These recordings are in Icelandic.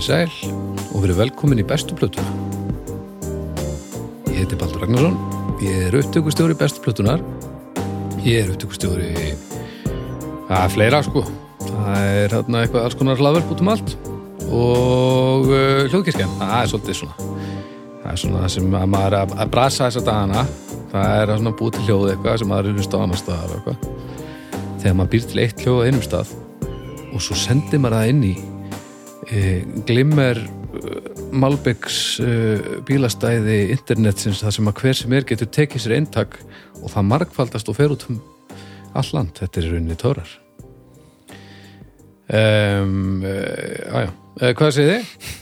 Komið í sæl og verið velkomin í bestu plötuna. Ég heiti Baldur Ragnarsson, ég er upptökustjóri bestu plötunar. Ég er upptökustjóri að fleira sko. Það er hérna eitthvað alls konar hlaðverk út um allt og uh, hljóðkirkjan, það er svolítið svona. Það er svona sem að maður er að, að brasa þessa dagana. Það er að svona búið til hljóð eitthvað sem maður er hlust á annar staðar eitthvað. Þegar maður býr til eitt hljóð á einum stað og svo sendir maður það inn í glimmer Malbyggs e, bílastæði internetsins það sem að hver sem er getur tekið sér eintak og það markfaldast og fer út um all land, þetta er rauninni tórar um, e, hvað segið þið?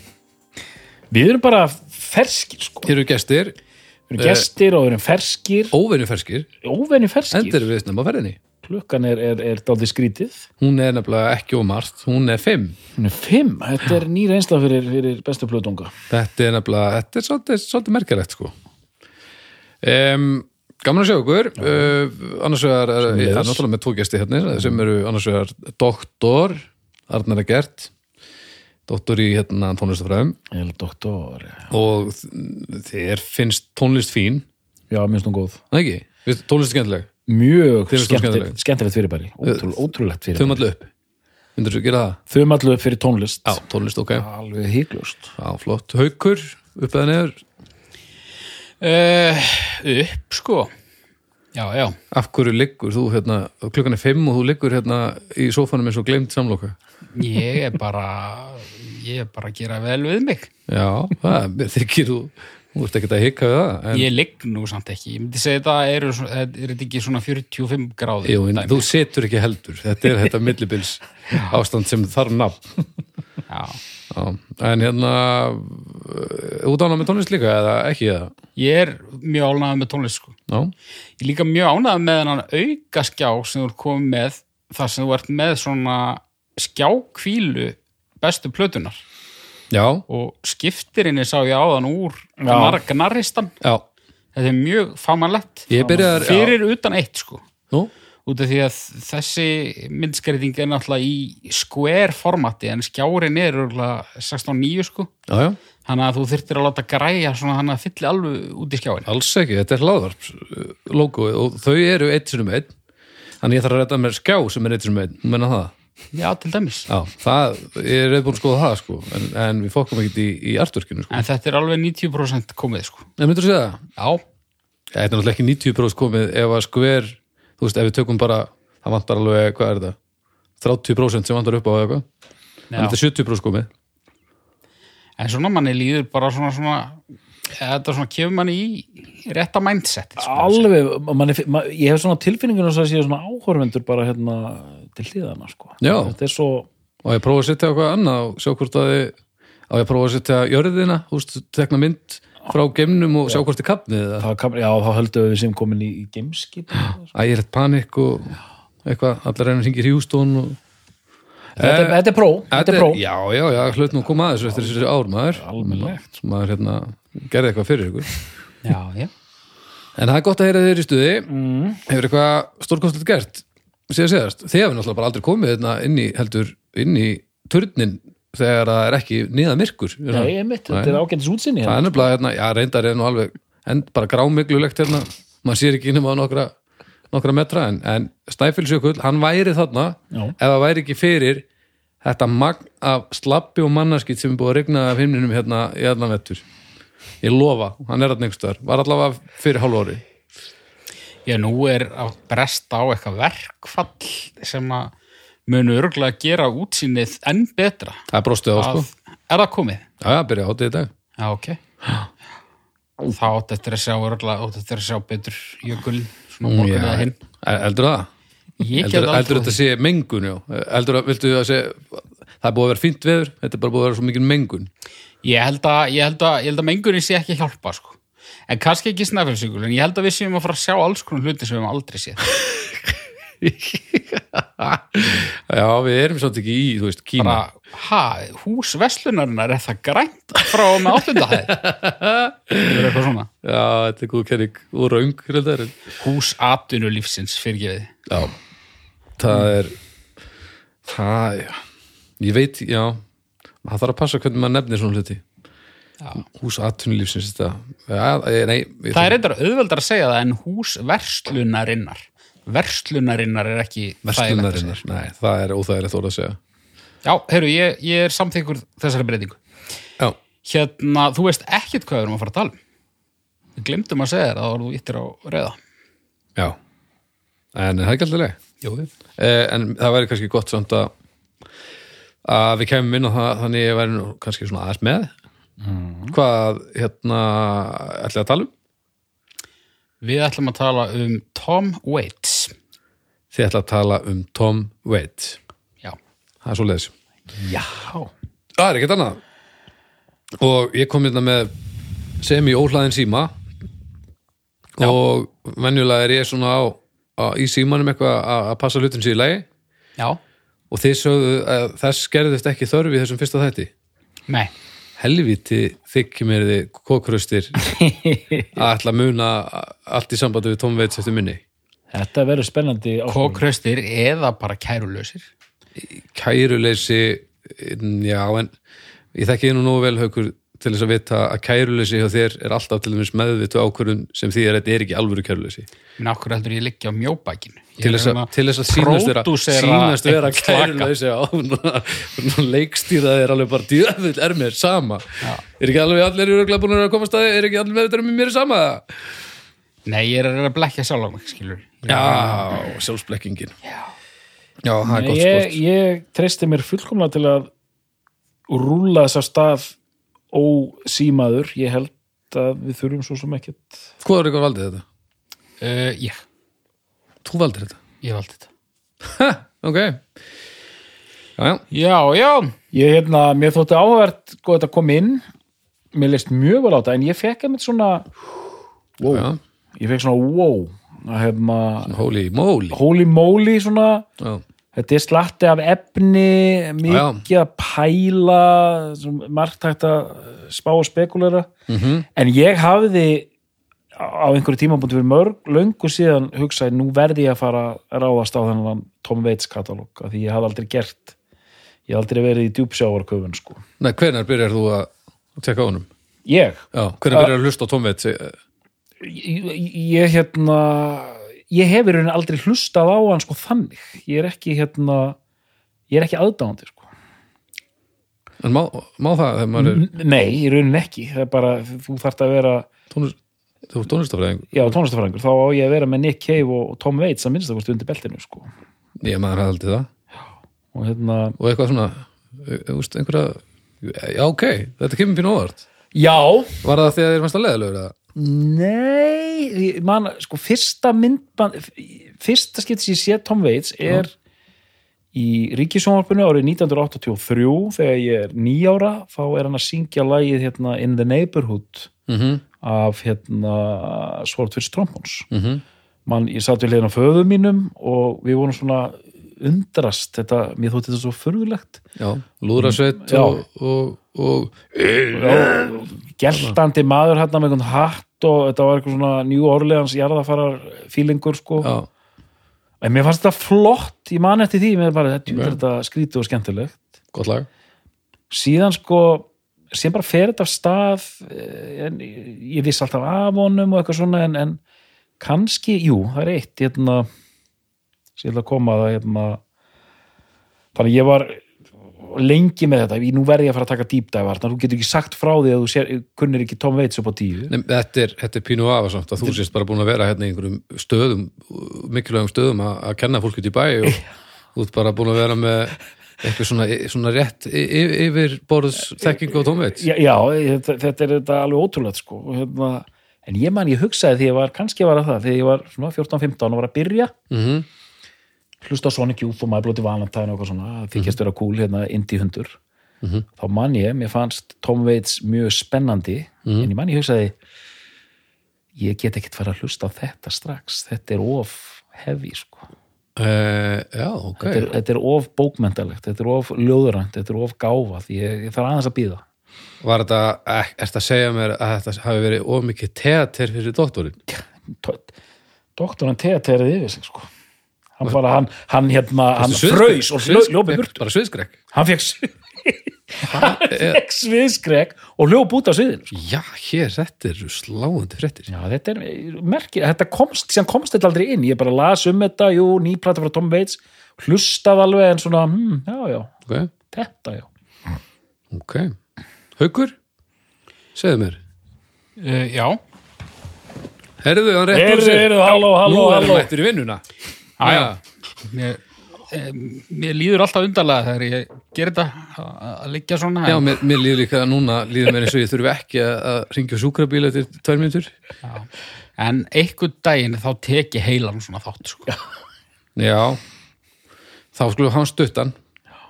Við erum bara ferskir sko. Hér eru gestir, Við erum gestir og við erum ferskir, óvenjuferskir. Óvenni ferskir. endur við snemma á ferðinni Klukkan er, er, er dálítið skrítið. hún er nefnilega ekki ómart, hún er fimm Hún er fimm. Þetta er nýr einsla fyrir, fyrir bestu plötunga. Þetta er nefnilega, þetta er svolítið, svolítið merkilegt sko um, Gaman að sjá okkur uh, annars vegar er, ég er náttúrulega með tvo gesti hérna sem eru annars vegar doktor Arnar Egert doktor í hérna tónlistafræðum doktor. og þ- þér finnst tónlist fín Já, minnst hún góð. það ekki? Finnst tónlist skemmtileg? Mjög skemmtilegt, skemmtileg? skemmtilegt fyrirbæri. Ótrúl, ótrúlegt Þau fyrirbæri. mallu upp Myndur þú gera það? Þau allu upp fyrir tónlist. Já, tónlist, ok Alveg híklust. Haukur, upp eða neður Uh, upp sko já, já, Af hverju liggur þú hérna klukkan er fimm og þú liggur hérna í sófanum eins og glemt samloka ég er bara ég er bara að gera vel við mig Já, það þykir þú þú ert ekkert að hika við það en, ég ligg nú samt ekki, ég myndi segja þetta er, er þetta ekki svona 45 gráði jú, en þú setur ekki heldur. Þetta er þetta millibils ástand sem þarf nafn. Já. Já, en hérna uh, út ánað með tónlist líka eða ekki eða? Ég er mjög ánægð með tónlist sko. Já, ég er líka mjög ánægð með hennan auka skjá sem þú ert komið með þar sem þú ert með svona skjákvílu bestu plötunar já, og skiptirinni sá ég áðan úr Já. gnarristan. Já. Þetta er mjög famanlegt að- fyrir utan eitt sko. Nú, út af því að þessi myndskreiting er náttúrulega í square formati en skjárin er örugglega 16.9 sko. Já, já, þannig að þú þyrftir að láta græja svona þannig að fylli alveg út í skjáin alls ekki þetta er hlaðvarp logoið og þau eru eitt sinum einn. Þannig ég þarf að redda mér skjá sem er eitt sinum einn menna það já til dæmis Já, það, ég er reyðbúin að skoða það sko, en, en við fokkum ekkert í, í artworkinu sko. en þetta er alveg 90% komið sko En myndur þú segja það? já, þetta er náttúrulega ekki 90% komið ef að skver, þú veist, ef við tökum bara það vantar alveg, hvað er þetta? 30% sem vantar upp á eitthvað Þannig að þetta er 70% komið en svona manni líður bara svona svona þetta svona kemur manni í rétta mindset sko. Alveg, manni, man, ég hef svona tilfinningun að það séu svona áhorfendur bara hérna til hliðana sko. Svo, og ég prófa að setja eitthvað annað og sjá hvort að ég að prófa að setja jörðina, veist, tekna mynd frá geimnum og sjá hvort þið kapnið já, þá höldum við sem komin í, í gameskip. ægilegt panik og eitthvað, allar reynir hringir Hjústón og Þetta, er- þetta er pró, þetta er pró. Já, já, já, hlut nú koma að þessu eftir þessi ár maður Almennilegt. maður hérna gerði eitthvað fyrir ykkur já, já En það er gott að heyra þeir í stuði mm. Hefur eitthvað stórkostlegt gert síðan síðast, þið hefur náttúrulega bara aldrei komið hérna inn í, heldur, inn í turnin þegar það er ekki niða myrkur? Nei, ég mitt, þetta er ágætis útsinni. Það er nefnilega, hérna, já, reyndar er nú alveg en bara grámiglulegt hérna maður sér ekki nema á nokkra, nokkra metra en, en Snæfellsjökull, hann væri þarna Já. ef það væri ekki fyrir þetta magn af slappi og mannaskitt sem er búið að regna af himninum hérna í allan vettur ég lofa, hann er þarna einhverstaðar var allavega fyrir hálf ári Já, nú er að bresta á eitthvað verkfall sem að munu örgulega gera útsýnið enn betra. það brostið á sko, Að, er það komið? já, já, byrja átið í dag Já, ok. Þá átt eftir að sjá örgulega, átt eftir að sjá betur jökul, svona morgun eða hinn. það? Heldur, get heldur aldrei þetta sé mengun, já heldur að, viltu að sé það er búið að vera fínt veður, þetta er bara búið að vera svo mikið mengun Ég held að, ég held að, ég held að mengunin sé ekki að hjálpa, sko. En kannski ekki snæfellsjökul, en ég held að við séum að fara að sjá alls konar hluti sem við hefum aldrei séð. já, við erum svolítið ekki í, þú veist, Kína ha, hús Vestlunarinnar er það grænt frá með áttundahæð? Það er eitthvað svona. Já, þetta er góð kenning og raung Hús atvinnulífsins, fyrirgefiði. Já, það er það, já ég veit, já það þarf að passa hvernig maður nefnir svona hluti. Hús nei, ég, Það er reyndar auðveldar að segja það en hús verslunarinnar. Verslunarinnar er ekki að verslunarinnar, nei, það er óþægilegt orð að segja Já, heyrðu, ég, ég er samþykkur þessari breytingu. já, Hérna, þú veist ekkert hvað við erum að fara að tala um. Við glemdum að segja þér að þú íttir á reyða. já en það er ekki alltaf leið Jú, eh, en það væri kannski gott samt að að við kemum inn á það þannig ég væri nú kannski svona aðeins með hvað hérna ætlaði að tala um? Við ætlum að tala um Tom Waits. Þið ætla að tala um Tom Waits Já. það er svo leiðis Já. það er ekkert annað og ég kom hérna með semi óhlaðin síma og venjulega er ég svona á, á í símanum eitthvað að, passa hlutin sér í lagi Já. og þess gerðist ekki þörf í þessum fyrsta þætti Nei. Helviti þykki mér þið kókröstir að ætla að muna allt í sambandi við Tom Waits eftir minni Þetta verður spennandi. Kókraustir eða bara kærulausir. kæruleysi já en ég þekki nú nógu vel haukur til þess að vita að kæruleysi hjá þér er alltaf til dæmis meðvitu ákvörðun sem því að þetta er ekki alvöru kæruleysi Minn okkur heldur ég liggja á mjóbækinu. Ég til þess að, hérna til þess að sínast vera, kæruleysi á leikstýraði er alveg bara djöfull er mér sama Já. er ekki alveg allir eru búin að komast að er ekki allir með þetta með mér sama Nei, ég er að að blekja sjálf á mig, skilur. já, sjálfsblekkingin já, já það er gott ég, skort ég treysti mér fullkomlega til að rúla þess að stað ósímaður. Ég held að við þurfum svo sem ekkert. hvað er eitthvað valdið þetta? Uh, ég, þú valdir þetta? Ég valdi þetta. ha, ok. Já, já, Já, já. Ég, hérna, mér þótti áhverð sko þetta kom inn. Mér leist mjög vel á þetta, en ég fekk einmitt svona, wow, já, ég fekk svona wow, að hefma, holy moly. holy moly svona, já, Þetta er slatti af efni, mikið að pæla, margt hægt að spá og spekulera. mhm. En ég hafði á einhverju tímabúndi fyrir mörg, löngu síðan hugsaði, nú verði ég að fara að ráðast á þennan Tom Waits katalóg, af því ég hafði aldrei gert, ég hafði aldrei verið í djúpsjávarköfun, sko. Nei, hvenær byrjar þú að tekka á honum? Ég, Já, hvenær byrjar að hlusta á Tom Waits? ég, ég hérna, ég hef í rauninni aldrei hlustað á hann, sko, þannig. Ég er ekki, hérna, ég er ekki aðdáandi, sko. En má, má það er Nei, í rauninni ekki, það er bara, þú þarft að vera tónlist, þú er tónlistafræðing? já, tónlistafræðingur, þá á ég að vera með Nick Cave og, Tom Waits að minnst það undir beltinu sko. Ég maður aldrei það. og hérna, Og eitthvað svona, þú veist, einhverja, já, ok, þetta kemur pínu óvart. já Var það því að þér mest að leðilegur eða? nei, man, sko fyrsta myndband fyrsta skipt sem ég sé Tom Waits er í Ríkisjónvarpinu árið 1983 þegar ég er nýjára þá er hann að syngja lagið hérna, In the Neighborhood Mm af hérna, Swordfish Trombons -hmm. mann, ég satt við leiðin á föðu mínum og við vorum svona undrast. Þetta, mér þótti þetta svo furðulegt. Já, lúðrasveit Já. og, og, og, geltandi maður hérna með einhvern hatt og þetta var eitthvað svona New Orleans jarðafarar fílingur sko. Já, en mér fannst þetta flott, ég man eftir því mér bara, þetta, þetta skrítið og skemmtilegt. Gott lag. síðan sko sem bara fer þetta af stað eh, en ég vissi alltaf af honum og eitthvað svona en, en kannski, jú, það er eitt hérna ég ætla að koma að það hérna þannig ég var lengi með þetta, ég, nú verði ég að fara að taka dýpdævar, þannig að þú getur ekki sagt frá því að þú sér, kunnir ekki Tom Waits upp á tíu. Nei, þetta, er, þetta er pínu afasamt að þú sést bara búin að vera hérna í einhverjum stöðum, mikilvægum stöðum að, að kenna fólk út í bæ og þú ert bara búin að vera með eitthvað svona, svona rétt y- y- yfir borðs þekkingu á Tom Waits. já, já þetta, er þetta alveg ótrúlega sko. og hérna, en ég man, ég hugsaði því ég var, kannski var það, þegar ég var svona 14-15 og var að byrja Mm hlusta á Sonic Youth og My Bloody Valentine og eitthvað svona, að þykjast vera cool hérna indie hundur Mhm. þá man ég, mér fannst Tom Waits mjög spennandi Mhm. en ég man ég hugsaði ég get ekkert fara að hlusta á þetta strax þetta er of heavy sko. Uh, já, ok. þetta, er, þetta er of bókmentalegt þetta er of ljóðurænt, þetta er of gáfa því ég, ég þarf aðeins að býða Var þetta, er þetta að segja mér að þetta hafi verið of mikið teater fyrir doktorinn? doktorinn teaterið yfir sig sko. hann bara, hann, hann hérna hann fröys og ljópi burt Bara sviðskrekk. hann fekk fekk sviðskrek og hljóp út á sviðinu sko. Já, hér, þetta eru sláandi fréttir Já, þetta er merkir, þetta komst, sem komst þetta aldrei inn, ég bara las um þetta, jú, nýplata frá Tom Waits, hlustað alveg en svona, hm, já, já, Ok, þetta, já. ok Haukur, segðu mér uh, Já, Herðu, hann rétt Heyrðu, úr sig. heyrðu, halló, halló, Nú erum halló. við eftir í vinnuna já, já. Mér, mér líður alltaf undarlega þegar ég ger þetta að liggja svona Já, mér, mér líður líka núna líður mér eins og ég þurfi ekki að, ringja sjúkrabíl eftir tvær mínútur. Já. En einhvern daginn þá tek ég heilan svona þátt sko. Já, þá skulum hann stuttan.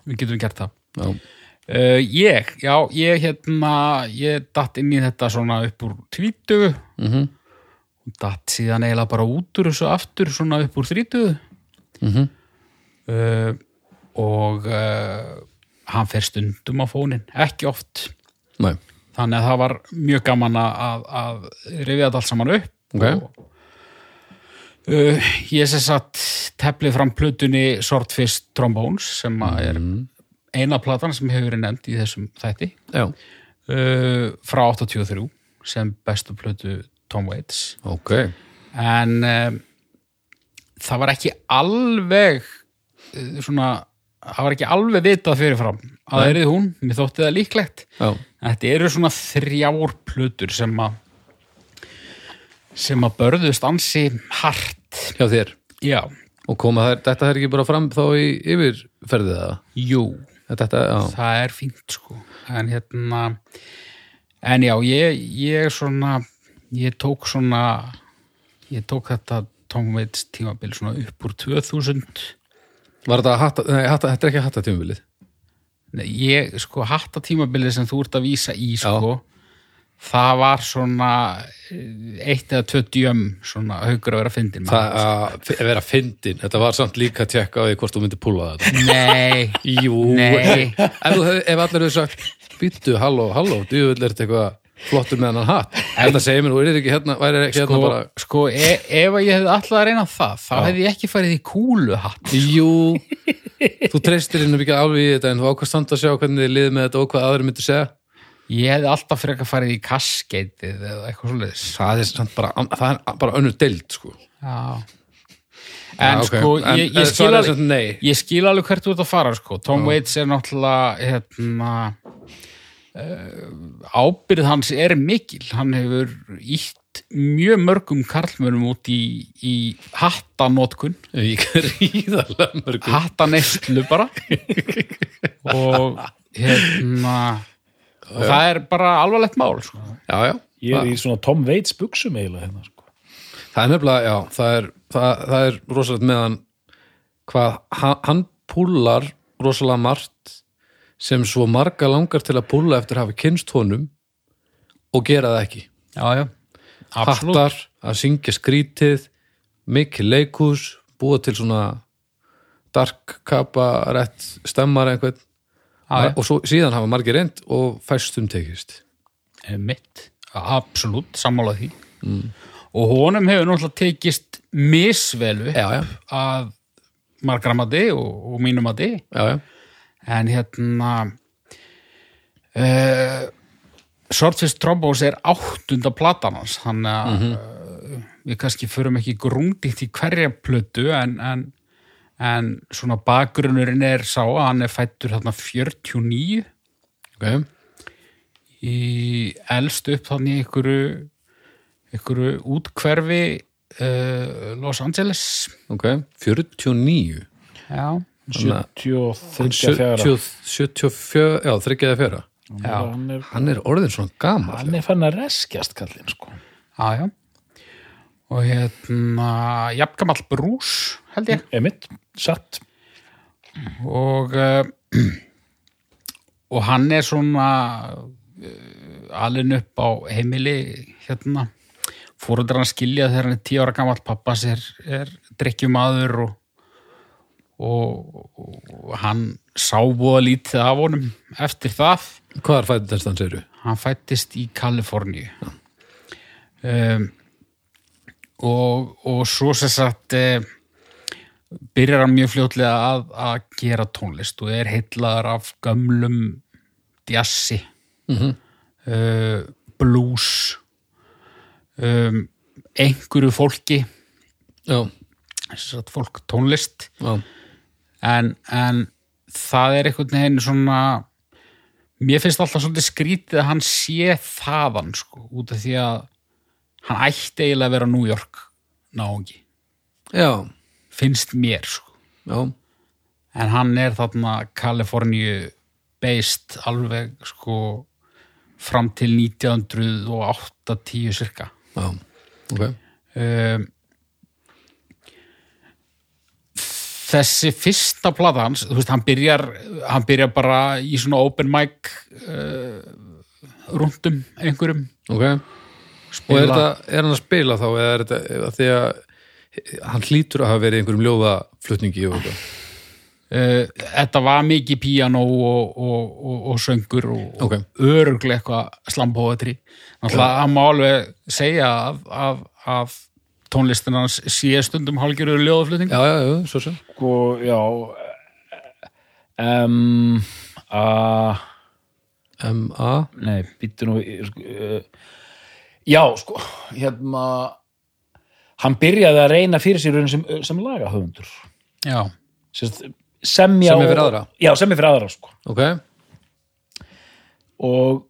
Við getum gert það. Já, uh, Ég, já, ég hérna ég datt inn í þetta svona upp úr tvítugu mhm, og datt síðan eiginlega bara út úr þessu aftur svona upp úr þrítugu. Mhm uh, og uh, hann fer stundum á fónin, ekki oft. Nei, þannig að það var mjög gaman að, að rifja þetta allt saman upp. Ok. og uh, ég sé satt teflið fram plötunni Swordfish Trombones sem er eina platan sem hefur verið nefnd í þessum þætti. Uh, frá 83 sem bestu plötu Tom Waits. Ok. En um, það var ekki alveg svona það var ekki alveg vitað fyrirfram að það erið hún, mér þótti það líklegt. Já, Þetta eru svona þrjár plötur sem að sem að börðust ansi hart. hjá þér? Já, Og koma þær, þetta er ekki bara fram þá í yfirferðið það jú, Þetta, það er fínt sko. En hérna, en já, ég, ég svona, ég tók svona, ég tók þetta Tom Waits tímabil svona upp úr 2000. var þetta hatta, nei, hatta, þetta er ekki hatta tímabilið Nei, ég, sko, hatta tímabilið sem þú ert að vísa í, sko, það var svona eh, eitt eða tvö djöm svona haugur að vera fyndin. Það að vera fyndin, þetta var samt líka að tjekka á því hvort þú myndir púla þetta. Nei, Jú, Nei. ef, ef allir hefur sagt býttu, halló, halló, djúvill er þetta eitthvað flottur með hann hatt Þetta segir mér, þú er ekki hérna, væri ekki hérna sko, bara sko e ef ég hefði alltaf að reyna það, þá hefði ég ekki farið í kúluhatt. Jú, þú treystir inn ekki alveg í þetta en þú ákvæmst samt að sjá hvernig þið liðið með þetta og hvað aðri myndir segja Ég hefði alltaf frekar farið í kaskeitið eða eitthvað svoleiðis. Það er samt bara, það er bara önnur deild sko. Já. En Já, ok. sko, En, ég, ég, skil alveg, hvert þú ert að fara, sko. Tom Waits er náttúrulega, hérna, ábyrð hans er mikil. Hann hefur ítt mjög mörgum karlmönum út í, í hattanótkun. Í gríðarlega mörgum hattaneyslu bara og hérna og það er bara alvarlegt mál sko. Já, já, Ég er í svona Tom Waits buksum eiginlega hérna, sko. það er nefnilega, já, það er, það, það er rosalegt með hann hvað hann, hann púlar rosalega margt sem svo marga langar til að púla eftir að hafa kynst honum og gera það ekki. já, já, Hattar, að syngja skrítið, mikið leikhús, búa til svona dark kappa, rétt stemmar einhvern. Já, og svo, síðan hafa margir reynd og fæstum tekist. mitt, absolutt sammála því. Og honum hefur náttúrulega tekist misvelu að margra mati og, og mínum mati. Já, já. En hérna uh, Swordfish Trombos er áttunda platan hans. Þannig að uh, við kannski förum ekki grúndíkt í hverja plötu en, en, en svona bakgrunnurinn er sá að hann er fættur þarna 49 ok, í elst upp þannig einhverju einhverju útkverfi uh, Los Angeles. Ok, 49 já, 73 fjara 70 74, já, þryggjaði fjara já, hann er, hann er orðin svona gammal hann er fann að reskjast kallinn sko. já, já. Og hérna jafngamall brús held ég. Emitt, satt. Og uh, og hann er svona uh, alin upp á heimili hérna. Fóruður hann skilja þegar hann er tíu ára gamall pappans er, er drikkjumadur og, og, og hann sá búa lítið af honum eftir það. Hvað er fættist hann séru? hann fættist í Kaliforníu. Um, og, og svo sem sagt um, byrjar hann mjög fljótlega að, að gera tónlist og er heitlaðar af gömlum djassi. Mhm. uh, blues. Um, einhverju fólki. Já, þess að fólk tónlist. Já, en, en það er einhvern veginn svona mér finnst alltaf svolítið skrítið að hann sé þaðan sko, út af því að hann ætti eiginlega að vera New York náungi, já, finnst mér sko. en hann er þarna Kaliforníu based alveg sko fram til 1908-10 cirka já, ok, um, þessi fyrsta plata hans, þú veist, hann byrjar hann byrjar bara í svona open mic uh, rúndum einhverjum ok. Og er, þetta, er hann að spila þá eða er þetta því að hann hlýtur að hafa verið einhverjum ljóðaflutningi og eitthvað. uh, þetta var mikið píanó og, og, og, og söngur og, Ok. og öruglega eitthvað slampóðatri náttúrulega hann má alveg segja að, að, að tónlistin hans sé stundum hálgjörður ljóðaflutning Já, já, já, svo sem. sko, já um, að M.A. nei, býttu nú sko, uh, já, sko hérna hann byrjaði að reyna fyrir sér sem, sem lagahöfundur já, semja Semja og- fyrir aðra? já, semja fyrir aðra sko Ok, og,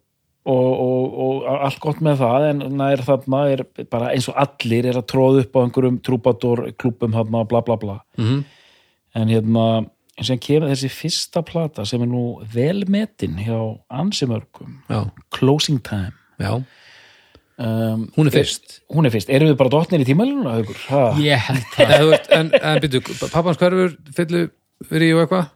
og, og, og allt gott með það en nær þarna er bara eins og allir er að tróða upp á einhverjum trúbator klúbum þarna bla bla bla mhm, en hérna sem kemur þessi fyrsta plata sem er nú velmetin hjá ansimörgum já, Closing Time já. um, Hún er fyrst. hún er fyrst, erum við bara dottnir í tímalínuna haukur? Ha? ég held það en, en byrju, pappans hverfur fyllu fyrir í og eitthvað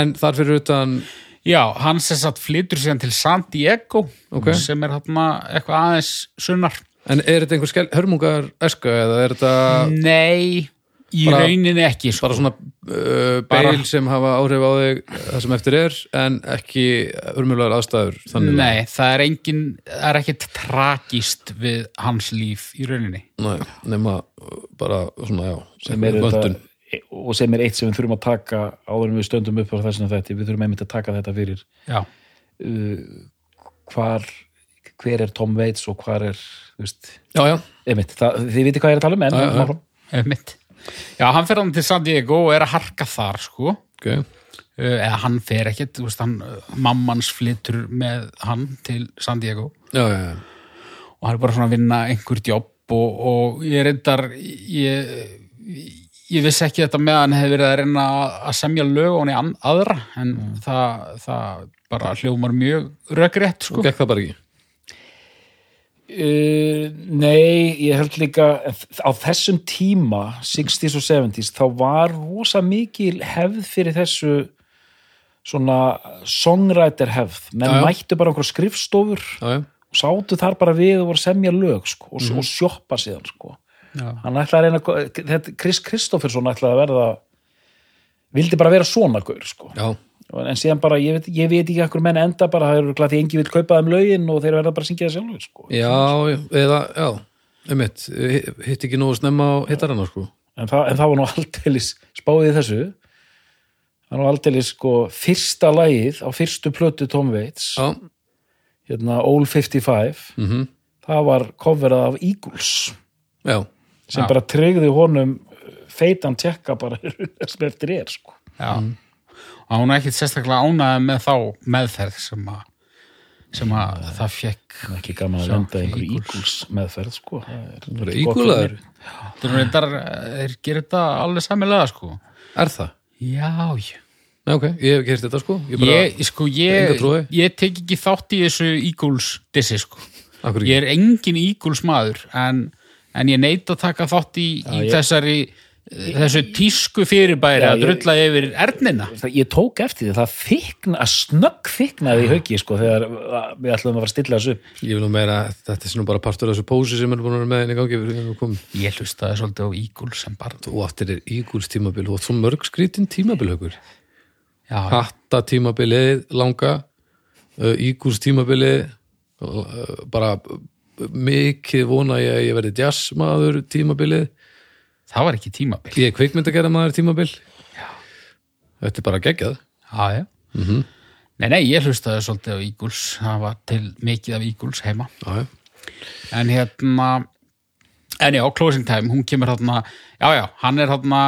en þar fyrir utan Já, hann sem sagt flytur síðan til San Diego Ok. sem er þarna eitthvað aðeins sunnar. en er þetta einhver skel, hörmungar eska eða er þetta Nei, í Bara- rauninni ekki. Sko. bara svona uh, Bara- beil sem hafa áhrif á þig það sem eftir er en ekki hörmulegar aðstæður þannig Nei, það er engin, það er ekkit tragist við hans líf í rauninni. Nei, nema bara svona, já sem er vöntun. þetta og sem er eitt sem við þurfum að taka áður en við stöndum upp á þessum þetta við þurfum einmitt að taka þetta fyrir. Já, hvar hver er Tom Waits og hvar er veist, Já, já, einmitt, það, þið viti hvað ég er að tala um en Já, já, já. hann fer hann til San Diego og er að harka þar, sko. ok. Uh, eða hann fer ekkit, þú veist, hann, uh, mammans flytur með hann til San Diego. Já, já, já, og hann er bara svona að vinna einhver jobb og, og ég reyndar ég, ég vissi ekki þetta með að hann hefði verið að reyna að semja lög og hann í aðra en það, það bara hljómar mjög rökrétt sko. og gekk það bara ekki Uh, nei, ég held líka á þessum tíma 60s og 70s þá var rosa mikil hefð fyrir þessu svona songwriter hefð menn Já, já. mættu bara einhver skrifstofur Já, já, og sátu þar bara við og voru að semja lög sko, og, Mhm. og sjoppa síðan sko. Hann ætlaði að reyna þetta, Chris Kristofferson ætlaði að verða vildi bara vera svona gaur sko. en síðan bara, ég veit, ég veit ekki ekkur menn enda bara, það eru því engi vil kaupa þeim lögin og þeir verða bara að syngja það sjálfur sko. já, já, eða, já einmitt, hitt ekki nógu snemma á hittarana, sko. En, það, en það var nú aldeilis spáðið þessu. Það var nú aldeilis sko fyrsta lagið á fyrstu plötu Tom Waits. Já, hérna Old 55 mhm, það var coverað af Eagles. Já, sem Já. bara tryggði honum feitan tjekka bara sem eftir er sko. Já. og hún er ekkit sérstaklega ánæði með þá meðferð sem að sem að það fekk Það ekki gaman að lenda einhverju. Eagles meðferð sko. Það það ígulaður þeir þeir gerir þetta alveg samilega sko Er það? já, já Já, ok, ég hef ekki heyrt þetta, sko Ég bara, ég, sko, ég, ég tek ekki þátt í þessu Eagles dissi sko ég er engin Eagles maður en, en ég neit að taka þátt í, í ég- þessari þessu tísku fyrirbæri Já, að ég- drulla yfir ernina. Það- ég tók eftir því, það þykna, að snögg þyknaði í hauki sko, þegar uh, við ætlum að fara að stilla þessu upp. Ég vil nú meira, þetta er svona bara partur af þessu pósi sem er búin að vera með henni í gangi fyrir að koma ég hlustaði svolítið á Eagles sem bara Þú áttir er ígúls tímabil, þú átt svo mörg skrítin tímabil já, Hatta tímabilið langa uh, ígúls tímabilið uh, bara uh, mikið vona ég að ég verði jazzmaður tímabilið það var ekki tímabil Ég er kvikmynd að gera maður tímabil Þetta er bara geggjað já, já. Mhm. Nei, nei, ég hlustaði svolítið á Eagles, það var til mikið af Eagles heima. já, já. En hérna, en já, Closing Time, hún kemur hérna, já, já, hann er hérna,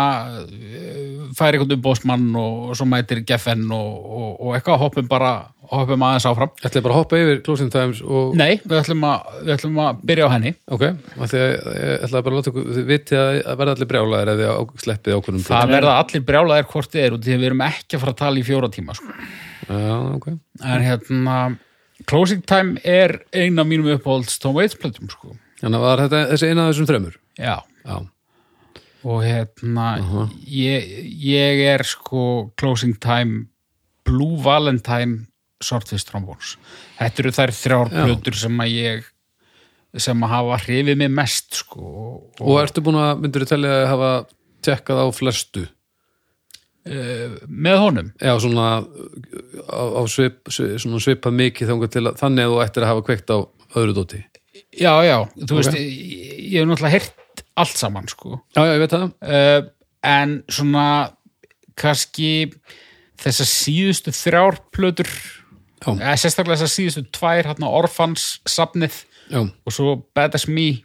uh, fær eitthvað umbóðsmann og, og svo mætir Geffen og, og, og eitthvað hoppum bara, hoppum aðeins áfram. Ætlaði bara að hoppa yfir Closing Times og Nei, við ætlum að, við ætlum að byrja á henni. ok, af því að ég ætlaði bara að láta ykkur þið vitið að verða allir brjálæðir eða á, sleppið ákvörnum Það verða allir brjálaðir hvort þið er og því við erum ekki að fara að tala í fjóra tíma, sko. Já, ok En hérna, Closing Time er ein af mínum uppáhalds Tom Waits plötum, sko. Þannig að þetta þessi eina af þessum þremur? Já. Já, og hérna ég, ég er sko closing time Blue Valentine Swordfish Trombones. Þetta eru þær þrjár Já. plötur sem að ég sem að hafa hrifið mig mest sko. Og, og ertu búin að, myndur þú telja að hafa tekkað á flestu? Með honum? Já, svona á, á svip, svip, svona svipað mikið þannig að þú ættir að hafa kveikt á öðru dóti já, já, þú Ok. veist ég, ég hef náttúrulega heyrt allt saman sko Já, já, ég veit það uh, en svona kannski þessar síðustu þrjár plötur Já. eða sérstaklega þessar síðustu tvær hérna Orphans safnið Já, og svo Bad As Me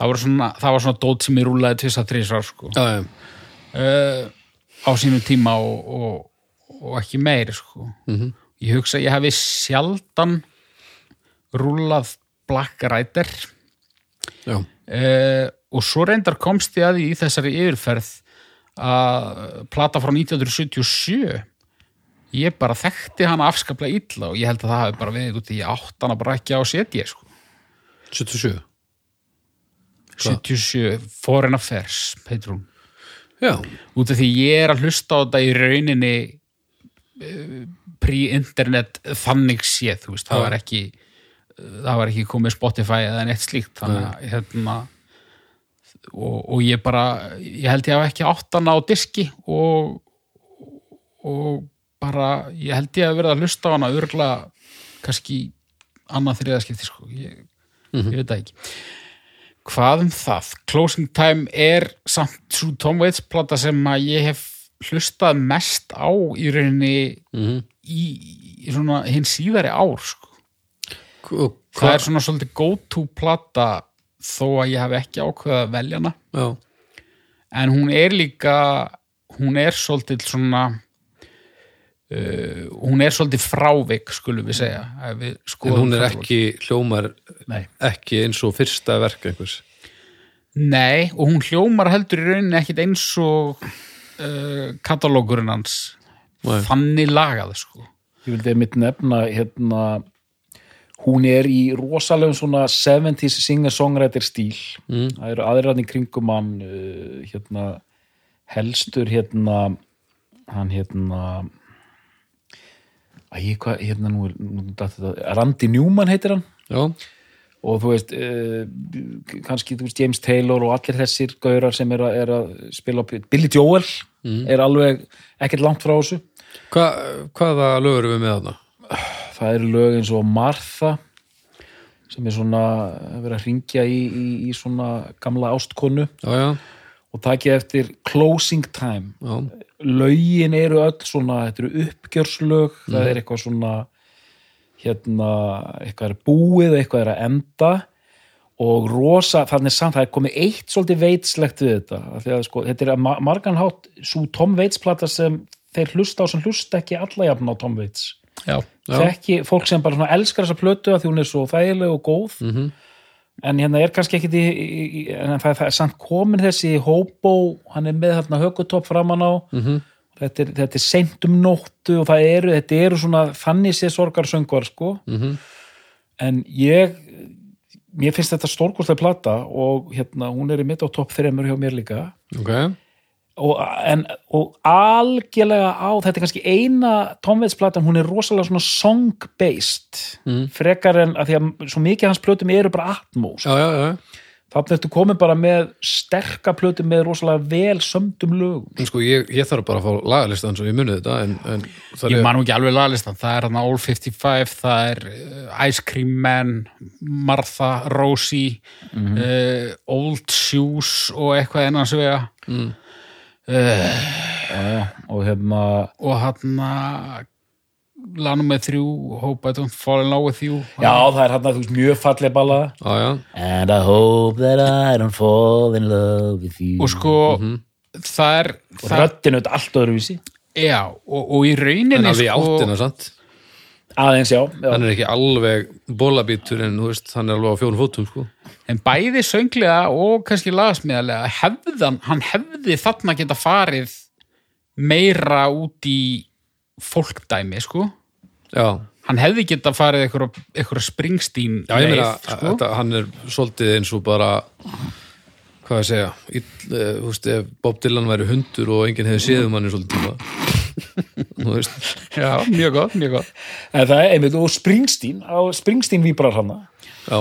það var svona, það var svona dót sem ég rúlaði tvist að þrísvar sko. já, já, uh, á sínum tíma og, og, og ekki meiri sko. Mhm. ég hugsa ég hefði sjaldan rúlað Black Rider. Já, uh, og svo reyndar komst ég að því í þessari yfirferð að plata frá 1977 ég bara þekkti hana afskaplega illa og ég held að það hafi bara verið út í ég átt hana bara ekki á setja sko. 77 77 Foreign Affairs heitir hún. Já, út af því ég er að hlusta á þetta í rauninni uh, pre-internet þannig séð, þú veist, það var ekki það var ekki komið Spotify eða neitt slíkt þannig að hérna og, og ég bara, ég held ég hafa ekki áttan á diski og og bara ég held ég að verða að hlusta á hana örgla kannski annað þriðaskipti sko, ég, ég veit það ekki hvað um það Closing Time er samt svo Tom Waits plata sem að ég hef hlustað mest á í rauninni Mhm. í, í svona hinn síðari ár sko. Og það er svona svolítið go to plata þó að ég hef ekki ákveðað að velja hana Já, en hún er líka hún er svolítið svona uh, hún er svolítið frávik skulum við segja ef við en hún er ekki hljómar Nei. ekki eins og fyrsta verk einhvers Nei, og hún hljómar heldur í rauninni ekkit eins og uh, katalógurinn hans Nei. þannig lagað sko. ég vildi mitt nefna hérna hún er í rosalegum svona 70s singer-songwriter stíl. Mm. það eru aðræðin kringum hann uh, hérna helstur hérna hann hérna Æ, hvað, hérna nú nú þetta, Randy Newman heitir hann. Já, og þú veist uh, kannski þú veist James Taylor og allir þessir gaurar sem er að, er að spila Billy Joel er alveg ekkert langt frá þessu. Hva, hvaða lögur við með þarna? það eru lög eins og Martha sem er svona vera að ringja í, í, í svona gamla ástkonu. Já, já, og takið eftir Closing Time. Já, lögin eru öll svona þetta eru uppgjörslög, það er eitthvað svona hérna eitthvað er búið, eitthvað er að enda. Og rosa, þannig samt það er komið eitt svolítið veitslegt við þetta. Að sko, þetta er að ma- margan hátt svo Tom Waits plata sem þeir hlusta á sem hlusta ekki alla jafn á Tom Já. Þekki fólk sem bara elskar þessa plötu að því hún er svo þægileg og góð. Mhm. en hérna er kannski ekkit í, í, í en það, það er samt komin þessi hóbó, hann er með þarna hökutopp framan á. Mhm. þetta, er, þetta er seint um nóttu og það eru, þetta eru svona þannig sé sorgarsöngvar sko. Mhm. en ég mér finnst þetta stórkostlega plata og hérna hún er í mitt á topp þreymur hjá mér líka. Ok og, en, og algjörlega á, þetta er kannski eina tónveitsplatan, hún er rosalega svona song-based Mm. frekar en að því að svo mikið hans plötum eru bara atmos, Já, já, já, þannig ertu komin bara með sterka plötum með rosalega vel sömdum lögum. Sko ég, ég þarf bara að fá lagalistan svo ég munið þetta en, en ég er man nú ekki alveg laglistan það er hann All 55, það er uh, Ice Cream Man, Martha Rosie uh, Old Shoes og eitthvað ennans vega Mm. Uh, og hérna og hann lanum með þrjú Hope I don't fall in love with you Já, það er veist mjög falleg balla. And I hope that I don't fall in love with you. Og sko það er, Og það, röddinu þetta allt öðruvísi. Já, og, og í rauninni en alveg sko, áttina, sant? Aðeins, já, já. Hann er ekki alveg bólabítur en, þú veist, hann er alveg á fjórum fótum, sko. en bæði sönglega og kannski lagasmíðarlega hefðan, hann hefði þarna geta farið meira út í fólkdæmi, sko Já, hann hefði geta farið eitthvað, springstín já, ég meina, sko. þetta, hann er svolítið eins og bara, hvað ég segja, ill, þú veist, Bob Dylan væri hundur og enginn hefði séð um hann í svolítið tíma. Þú veist, já, mjög gott, mjög gott. En það er einmitt, og Springsteen Springsteen víbrar hann já,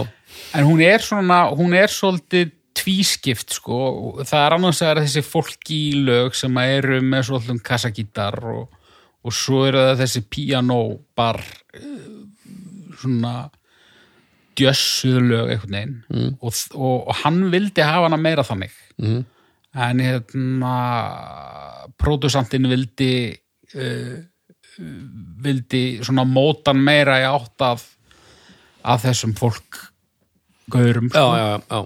En hún er svona, hún er svolítið tvískipt sko, það er annars að þessi fólki lög sem eru með svolítið kassagítar og, og svo eru það þessi piano bar eh, svona djössuð lög einhvern veginn. Mm. og, og, og hann vildi hafa hana meira þannig. Mm. en hérna pródusantinn vildi uh, vildi svona mótan meira í átt af, af þessum fólk gaurum já,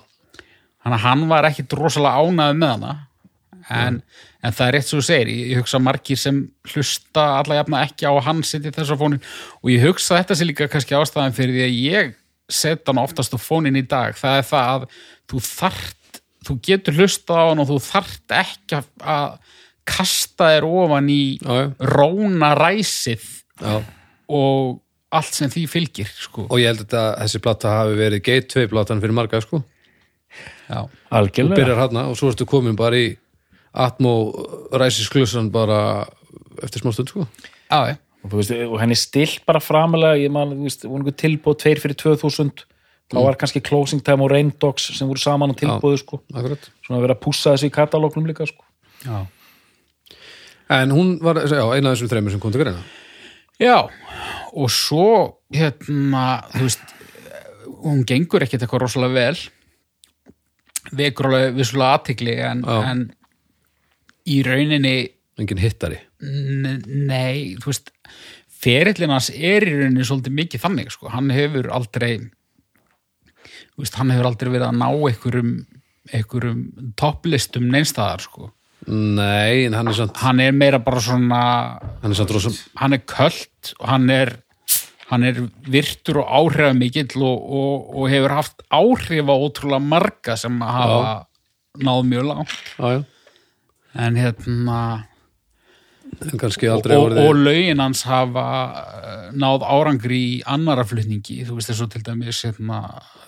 þannig að hann var ekki rosalega ánæður með hana. En, en það er rétt sem þú segir ég, hugsa margir sem hlusta alla jafna ekki á að hann sitt í þessa fónin og ég hugsa þetta sé líka kannski ástæðan fyrir því að ég set hann oftast á fónin í dag. Það er það að þú þart þú getur hlusta á hann og þú þart ekki að kasta þér ofan í já, já, róna ræsið já. og allt sem því fylgir sko. Og ég held að þessi plata hafi verið gateway platan fyrir marga, sko. Já. Þú Algjörlega byrjar hana og svo ertu komin bara í Atmo ræsisklussan bara eftir smá stund, sko. Já, já. og, þú veist, og henni stilt bara framalega ég man, þú veist, voru einhver tilbúð tveir fyrir 2000 þá var kannski Closing Time og Rain Dogs sem voru saman á tilbúðu sko. Akkurat. svona að vera að pússa þessu í katalógnum líka sko. já. En hún var, já, eina af þessum þreymur sem kom til greina. Já, og svo hérna, þú veist hún gengur ekkert eitthvað rosalega vel vekur alveg vissulega aðtikli en, en í rauninni Engin hittari. nei, þú veist ferillin hans er í rauninni svolítið mikið þannig, sko, hann hefur aldrei veist, hann hefur aldrei verið að ná einhverjum einhverjum topplistum neinstæðar, sko Nei, en hann er samt, hann er meira bara svona hann er samt rosa, hann er köld og hann er hann er virtur og áhrifamikill og, og, og hefur haft áhrif á ótrúlega marga sem hafa náð mjög langt. Já, já, en hérna en kannski aldrei og, og lögin hans hafa eh, náð árangri í annara flutningi. Þú veist þessu til dæmis hérna,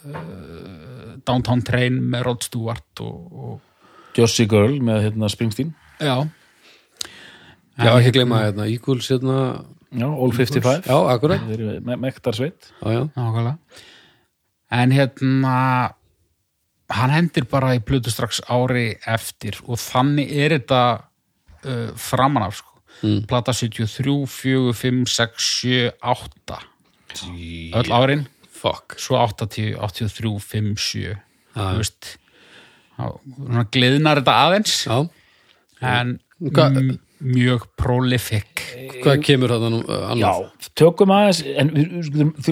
uh, Downtown Train með Rod Stewart og, og Josie Girl með hérna, Springsteen. Já. Já, ekki gleyma hérna, Eagles hérna, já, All 55 já, akkurat. þeir eru me mektarsveit. Já, já, Nákvæmlega. En hérna hann hendir bara í plötu strax ári eftir og þannig er þetta uh, framan af sko. Mm. Plata 73, 4, 5, 6, 7, 8 öll árin. Fuck. svo 80, 83, 5, 7 Já, þú veist gleðnar þetta aðeins. Já, en Hva- mjög prolific. Hvað kemur þetta nú uh, já, annað? tökum aðeins en við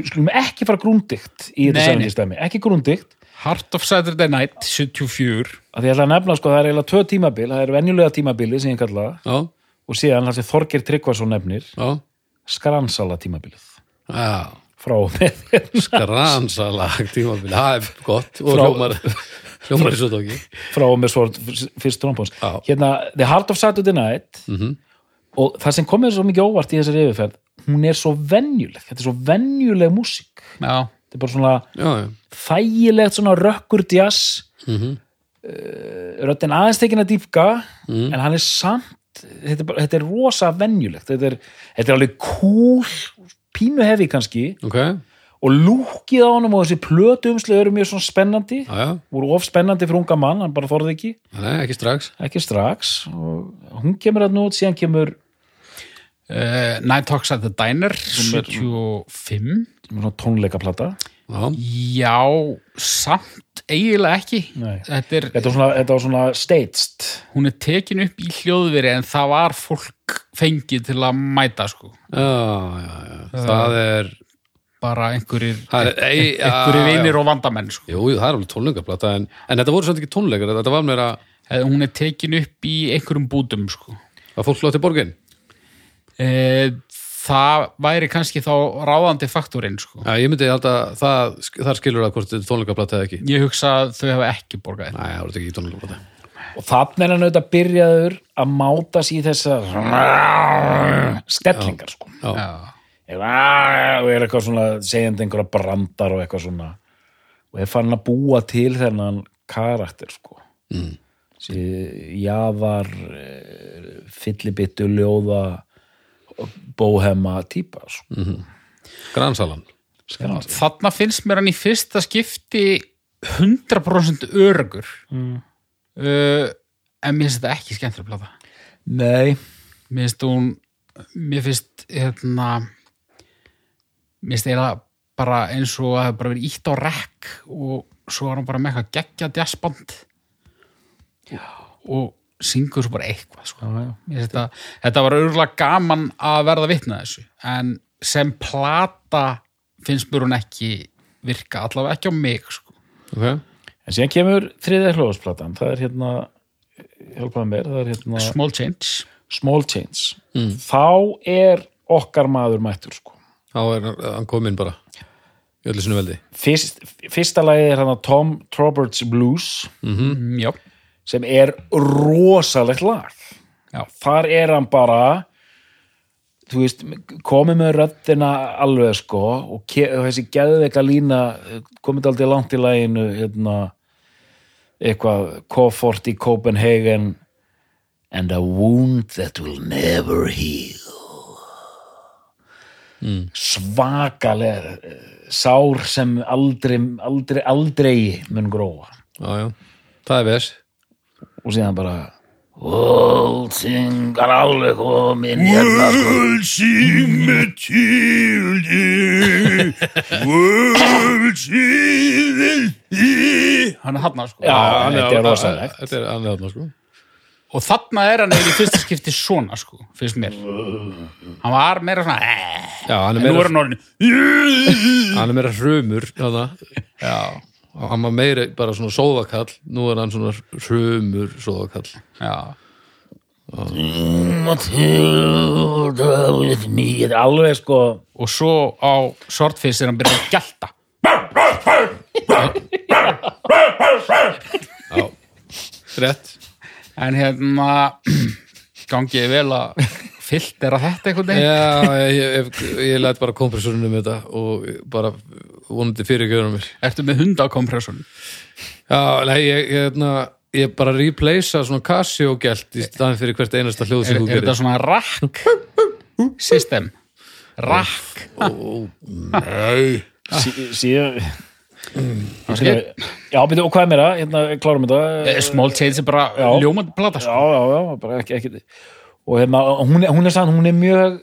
skulum, ekki fara grúndikt í nei. sæðinistæmi, ekki grúndikt. Heart of Saturday Night 74 að ég ætla að nefna sko, það er eiginlega tvö tímabil það er venjulega tímabili sem ég kalla. Það, Já, og síðan það sem Þorgir Tryggvason nefnir já, skransala tímabilið. Já, frá með skransalag tímabili, það er gott og Frá- hljómar, hljómar í svo tóki. frá og með svo fyrst trombóns. Já. hérna, The Heart of Saturday Night Mhm. og það sem komið svo mikið óvart í þessari yfirferð hún er svo venjuleg, þetta er svo venjuleg músík, Já, þetta er bara svona Já, já, þægilegt svona rökkur jazz. Mhm, uh, röddin aðeins tekin að dýpka Mhm. en hann er samt þetta er, bara, þetta er rosa venjulegt. Þetta er, þetta er alveg cool pínu hefi kannski. Ok, og lúkið á honum og þessi plötu umslið eru mjög svona spennandi. Já, já, voru of spennandi fyrir unga mann, hann bara þorði ekki. Nei, ekki strax. ekki strax. Hún kemur að nút, síðan kemur uh, Night Talks at the Diner Sem er- 75 svona tónleikaplata. Já, Já, samt eiginlega ekki. Þetta er, Þetta var svona, þetta var svona staged. Hún er tekin upp í hljóðveri en það var fólk fengið til að mæta sko. Já, já, já. það er bara einhverjir, er einhverjir já. vinir og vandamenn sko. Jú, jú, það er alveg tónleikaplata en, en þetta voru svolítið ekki tónleikar, þetta var meira Eh, hún er tekin upp í einhverjum bútum sko. að fólk láti borgin e, það væri kannski þá ráðandi faktorinn sko. Já, ég myndi alltaf, það, þar skilur það hvort þetta er tónleikaplata eða ekki ég hugsa að þau hafa ekki borgað þetta. Næ, það voru ekki tónleikaplata og þannig er hann auðvitað byrjaður að máta sér í þessar stellingar sko Já, Já. Og er eitthvað svona segjandi einhverja brandar og eitthvað svona. Og er fann að búa til þennan karakter sko. Mm. jaðar eh, fyllibittu ljóða bóhema típa sko. Gransalan þarna finnst mér hann í fyrsta skipti 100% örugur mm. uh, en mér finnst þetta ekki skemmtilega plata. Nei, mér finnst hún mér finnst hérna mér finnst eiginlega bara eins og að það bara verið ítt á rekk og svo var hann bara með eitthvað geggja jazzband. Og syngur svo bara eitthvað sko. þetta, þetta var örgulega gaman að verða vitna þessu. En sem plata finnst mér hún ekki virka allavega ekki á mig sko. okay. en síðan kemur þriðja hljóðsplatan. Það er hérna mér, það er hérna small change. Small Change. Þá er okkar maður mættur sko Þá er hann kominn bara í öllu sinu veldi. Fyrst, fyrsta lagi er hann að Tom Roberts Blues mm, já, sem er rosalegt lag. Já, þar er hann bara þú veist, komið með röddina alveg sko og, þessi geðveika lína komið aldrei langt í laginu hérna, eitthvað Kofort í Copenhagen and a wound that will never heal mm. svakalega eh, sár sem aldrei aldrei, aldrei mun gróa. Já, já, það er vers og síðan bara Allting er alveg komin hérna. Sko sing me til þig World sing hann er hann sko. Já, hann þetta er rosalegt. Þetta er hann þarna sko og þarna er hann eiginlega í fyrsta skipti svona sko, finnst mér. Hann var meira svona eh, Já, hann en er nú er meira, hann orðin hann er meira hrumur þarna já, og hann var meira bara svona sóðakall. Nú er hann svona hrumur sóðakall. Já. Er alveg sko. Og svo á Swordfish er hann byrjað að gælta Já, rétt en hérna gangið vel að fyllt er að þetta veginn. Já, ég, ég, ég læt bara kompressorinn um þetta og bara vonandi fyrir göðunum mér. Ertu með hundakompressun Já, nei, ég, ég, hérna, ég bara replacea svona Casio gælt í staðin fyrir hvert einasta hljóð sem þú er þetta gerir. svona rack system? Rack. Nei. Sí, síðan Skal- Já, byrju, og hvað er meira? Hérna, klárum þetta. Eh, small change er bara Já. ljómandi plata Já, sko. já, já, bara ekki, ekki og hérna, hún hún er sann, hún er mjög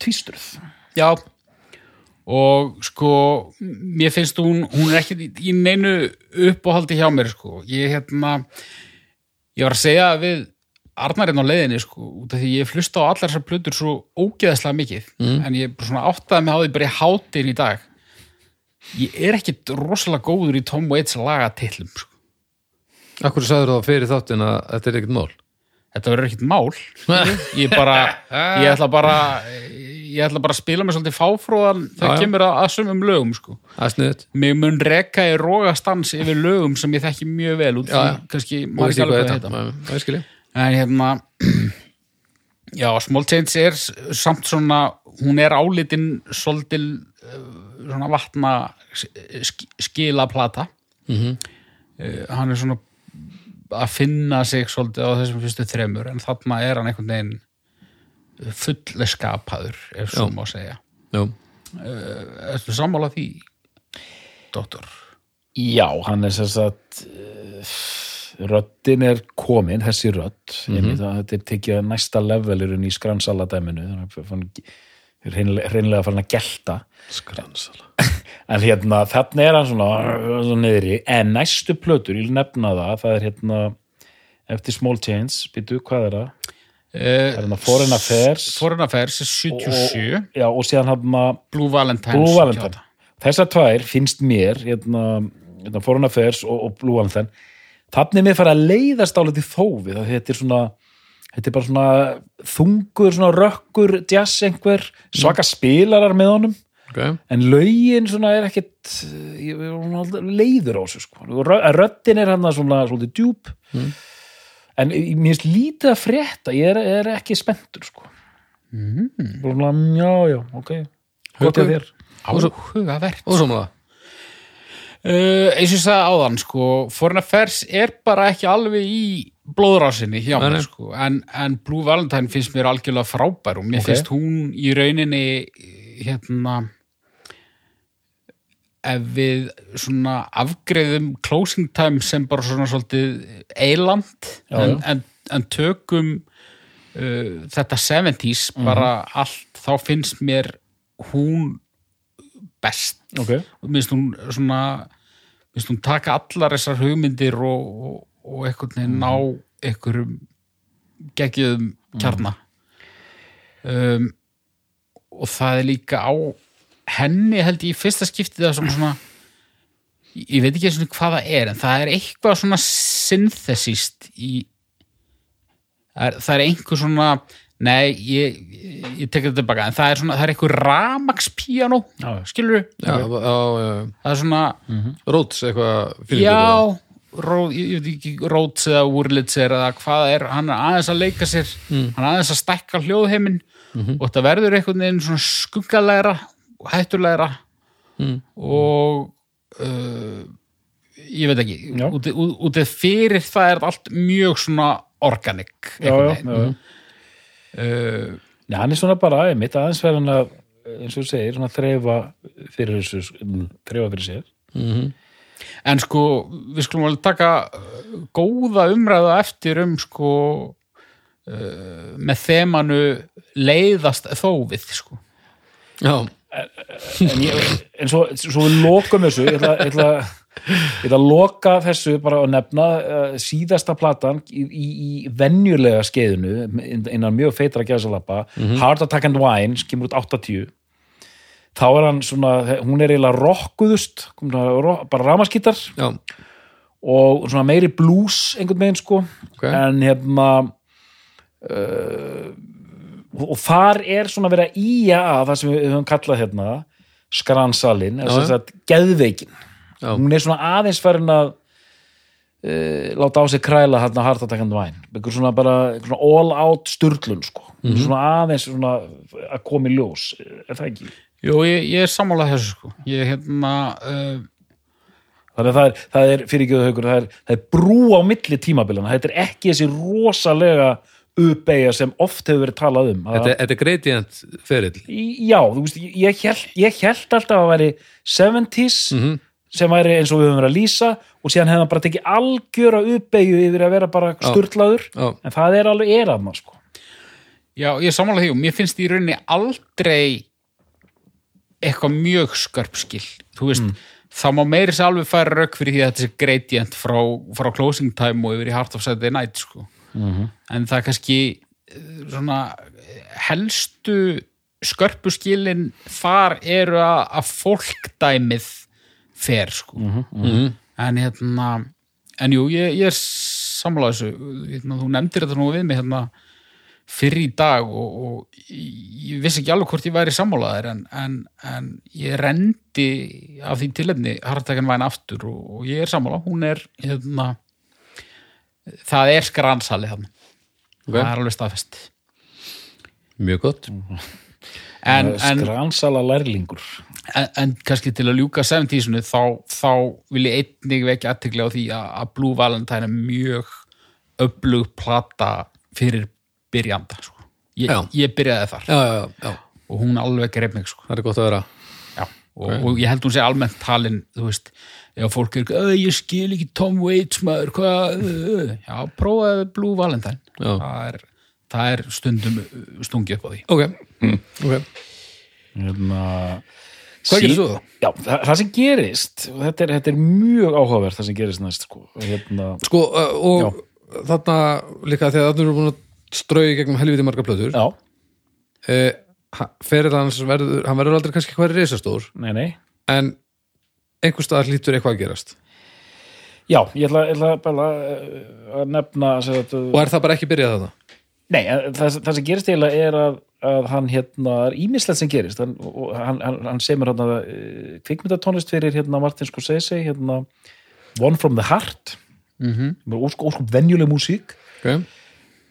tvístruð. Já. Og sko mér finnst hún, hún er ekki í, neinu uppáhaldi hjá mér sko. Ég hérna ég var að segja við Arnarinn á leiðinni sko, út af því ég flusta á allar þessar plötur svo ógeðslega mikið. En ég svona áttaði mig á því bara í hátin í dag ég er ekkit rosalega góður í Tom Waits lagatillum sko. Akkur sagður það fyrir þáttin að þetta er ekkert mál? Þetta verður ekkit mál. Ég bara, ég ætla bara ég ætla bara að spila mig svolítið fáfróðan já. kemur að, að sumum lögum sko. Það mig mun rekka í rógastans yfir lögum sem ég þekki mjög vel út því kannski maður ekki ekki alveg hvað þetta. Það en hérna já, Small Change er samt svona hún er álitin svolítil uh, svona vatna sk skila plata Mhm. uh, hann er svona að finna sig svolítið á þessum fyrstu þremur en þarna er hann einhvern veginn fullskapaður ef svo má segja Já, Ertu sammála því, doktor? Já, hann er sem sagt uh, röddin er komin, þessi rödd mm -hmm. þetta er tekið að næsta levelirinn í skransaladæminu þannig að hann reynilega, reynilega farin að gelta Skransala. en hérna, þarna er hann svona, svona niðri, en næstu plötur ég vil nefna það, það er hérna eftir Small Change, býtu, hvað er það? Uh, er hérna Foreign Affairs? Foreign Affairs er 77 og, já, og síðan hann Blue Valentine Blue Valentine. þessar tvær finnst mér hérna, hérna Foreign Affairs og, og Blue Valentine. Þannig er mér farið að leiðast álið til þófi það þetta er svona þetta er bara svona þungur, svona rökkur jazz einhver, svaka spilarar með honum, Ok, en lögin svona er ekkit ég er svona leiður á þessu sko, Rö- röddin er hann svona svolítið djúp. En ég- mér finnst lítið að frétta ég er, er ekki spenntur sko. Mm. svona, já, já, ok. Gott Haukur? að þér. Áhugavert og svo með það. Uh, eins og ég sagði áðan sko, Foreign Affairs er bara ekki alveg í blóðrásinni hjá mér sko, en, en Blue Valentine finnst mér algjörlega frábær og mér Ok. finnst hún í rauninni hérna ef við svona afgreðum closing time sem bara svona svolítið eiland en, en, en tökum uh, þetta 70s Mhm. bara allt, þá finnst mér hún best. Ok, og minnst hún svona minnst hún taka allar þessar hugmyndir og, og, og einhvern veginn ná einhverjum geggjum kjarna. Um, og það er líka á henni held ég í fyrsta skiptið það sem svona ég veit ekki eins og hvað það er en það er eitthvað svona synthesist í það er, það er einhver svona nei, ég, ég tek þetta tilbaka en það er svona, það er Já, já. skilur Já, já, já, það er svona, Róts eitthvað fyrir já Ró, ég, veit ekki, Róts eða Wurlitz eða hvað er, hann er aðeins að leika sér hann er aðeins að stækka hljóðheiminn og þetta verður einhvern veginn svona skuggalegra og hættulegra Mm. og uh, ég veit ekki út, út, út fyrir það er allt mjög svona organic já, já, já. Uh, Já, hann er svona bara einmitt aðeins verðan að eins og þú segir, svona þreifa fyrir þessu, þreifa fyrir sér Mhm. En sko, við skulum alveg taka uh, góða umræða eftir um sko uh, með þemanu leiðast þófið sko. Já, en, ég, en svo, svo við lokum þessu ég ætla, ég, ætla, ég ætla að loka þessu bara að nefna uh, síðasta platan í, í, í venjulega skeiðinu innan mjög feitra gæðsalappa Heart Attack and Wine, sem kemur út 80 þá er hann svona hún er eiginlega rockuðust bara ramaskittar og svona meiri blues einhvern veginn sko. Ok. en hérna uh, og þar er svona verið að ía að það sem við höfum kallað hérna skransalinn, þess já. að geðveikin já, hún er svona aðeins farin að uh, láta á sig kræla hérna hartatakand væn, einhver svona bara einhver svona all out sturlun sko Mhm. svona aðeins svona að koma í ljós er það ekki? Jú, ég, ég er sammálað þessu sko. Ég hérna uh, Þannig að það er, það er fyrir ekki haukur, það er, það er brú á milli tímabilana, þetta er ekki þessi rosalega uppeyja sem oft hefur verið talað um. þetta, þetta er gradient ferill Já, þú veist, ég held, ég held alltaf að væri 70s Mhm. sem væri eins og við höfum verið að lýsa og síðan hefðum bara tekið algjöra uppeyju yfir að vera bara sturlaður en það er alveg er að maður sko. Já, ég sammálað því og mér finnst í rauninni aldrei eitthvað mjög skörpskil þú veist, það má meiri sér alveg færa rauk fyrir því að þetta er gradient frá, frá closing time og yfir í Heart of Saturday Night sko. En það er kannski eh, svona helstu skörpuskilin þar eru að, fólkdæmið fer sko. Mhm. en hérna en jú, ég, ég er sammála þessu hérna, þú nefndir þetta nú við mig hérna fyrir í dag og, og ég vissi ekki alveg hvort ég væri sammálaðir en, en, en ég rendi af því tilefni hartakan væn aftur og, og ég er sammála, hún er hérna, það er skransali þarna Ok. það er alveg staðfest Mjög gott en, en, Skransala lærlingur. en, en kannski til að ljúka 70-sunu þá, þá vil ég einnig vekja aðtekli á því að, Blue Valentine er mjög öflug plata fyrir byrjanda sko. ég, ég byrjaði þar Já, já, já, og hún alveg greip mig sko. það er gott að vera Já, og, og ég held hún sé almennt talin þú veist, ef fólk er "Ö, ég skil ekki Tom Waits maður hvað, ö, ö." já, prófaði Blue Valentine. Já. það er, það er stundum stungið upp á því. Ok, ok. Hérna, Hvað gerir svo? Já, það, það sem gerist og þetta er, þetta er mjög áhugavert það sem gerist næst sko. hérna, Sko, uh, og þarna líka þegar þarna eru búin að strauði gegnum helviti marga plötur. Já, uh, ferið hans verður hann verður aldrei kannski hvað er reisastór nei, nei en einhver staðar hlýtur eitthvað að gerast Já, ég ætla, ég ætla bara uh, að nefna sem sagt, og er það bara ekki byrjað þetta? Nei, en það, það sem gerist eiginlega er að, að hann hérna, er ímislegt sem gerist hann, hann, hann, hann semur hérna uh, kvikmyndatónlist fyrir hérna Martin Scorsese hérna One from the Heart mm -hmm. óskup venjuleg músík Okay.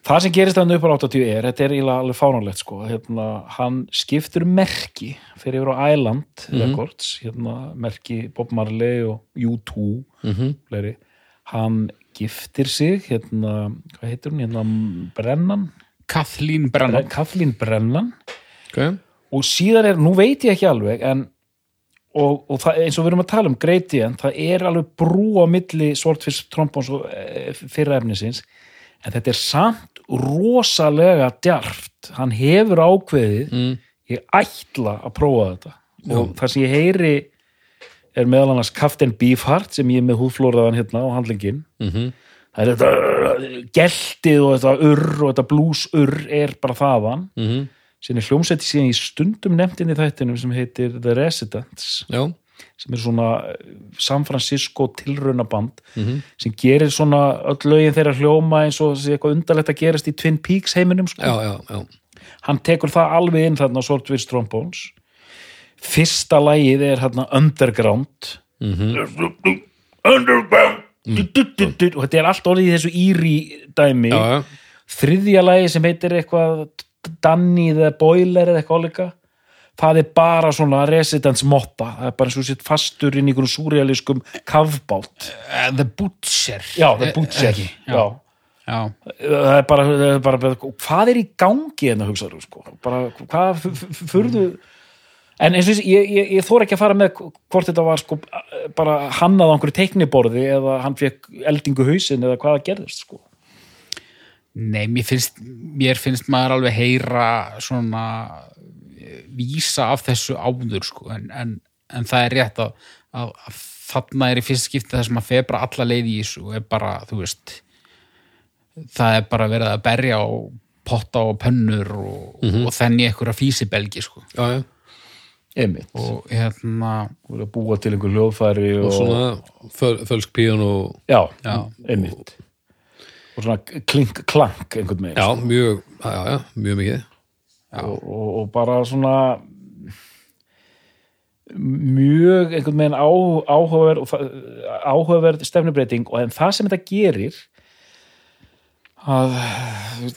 Það sem gerist hann upp á 80 er þetta er alveg fánalegt sko. Hérna, hann skiptur merki fyrir yfir á Island Records hérna, merki Bob Marley og U2 Mm -hmm. hann giftir sig hérna, hvað heitir hún, hérna Brennan, Kathleen Brennan. Kathleen Brennan. Okay. og síðan er, nú veit ég ekki alveg en og, og það, eins og við erum að tala um Gradient, það er alveg brú á milli Swordfish Trombons og e, fyrra efnisins, en þetta er samt rosalega djarft. Hann hefur ákveðið mm. ég ætla að prófa þetta. Og það sem ég heyri er meðal annars Captain Beefheart sem ég er með húðflóraðan hérna á handlingin Mm það er þetta geltið og þetta urr og þetta blues-urr er bara þaðan. -hmm. sem er hljómsætti síðan í stundum nefndin í þættinum sem heitir The Residents. Já, sem er svona uh, San Francisco tilraunaband Mhm. sem gerir svona öll lögin þeirra hljóma eins og sé eitthvað undarlegt að gerast í Twin Peaks heiminum sko. já, já, já. hann tekur það alveg inn þarna Swordfish Trombones fyrsta lagið er hérna Underground Mm Underground du, du, du, du, og þetta er allt orðið í þessu íri dæmi já, já. þriðja lagi sem heitir eitthvað Danny the Boiler eða eitthvað álíka það er bara svona residence motta, það er bara eins og sitt fastur inn í einhverjum súrealiskum kafbátt uh, The Butcher. Já, The Eh, Butcher. ekki? já. Já. það er bara, það er bara hvað er í gangi en að hugsa þú sko? Bara, hvað f- f- furðu? En eins og ég, ég, ég þór ekki að fara með hvort þetta var sko bara hannað á einhverju teikniborði eða hann fekk eldingu hausinn eða hvað það gerðist sko. Nei, mér finnst, mér finnst maður alveg heyra svona eh, vísa af þessu áður sko, en, en, en það er rétt að, að, að þarna er í fyrst skipti það sem að feð bara alla leið í þessu og er bara, þú veist það er bara verið að berja á potta og pönnur og, og þenni einhverja físibelgi sko. já, já. einmitt og hérna og að búa til einhver hljóðfæri og, og svona föl, fölsk píun og já, Já. einmitt og svona klink klank einhvern veginn já, sko. mjög, já, já, mjög mikið og, og, og bara svona mjög einhvern veginn á, áhugaverð áhugaverð stefnubreiting og en það sem þetta gerir að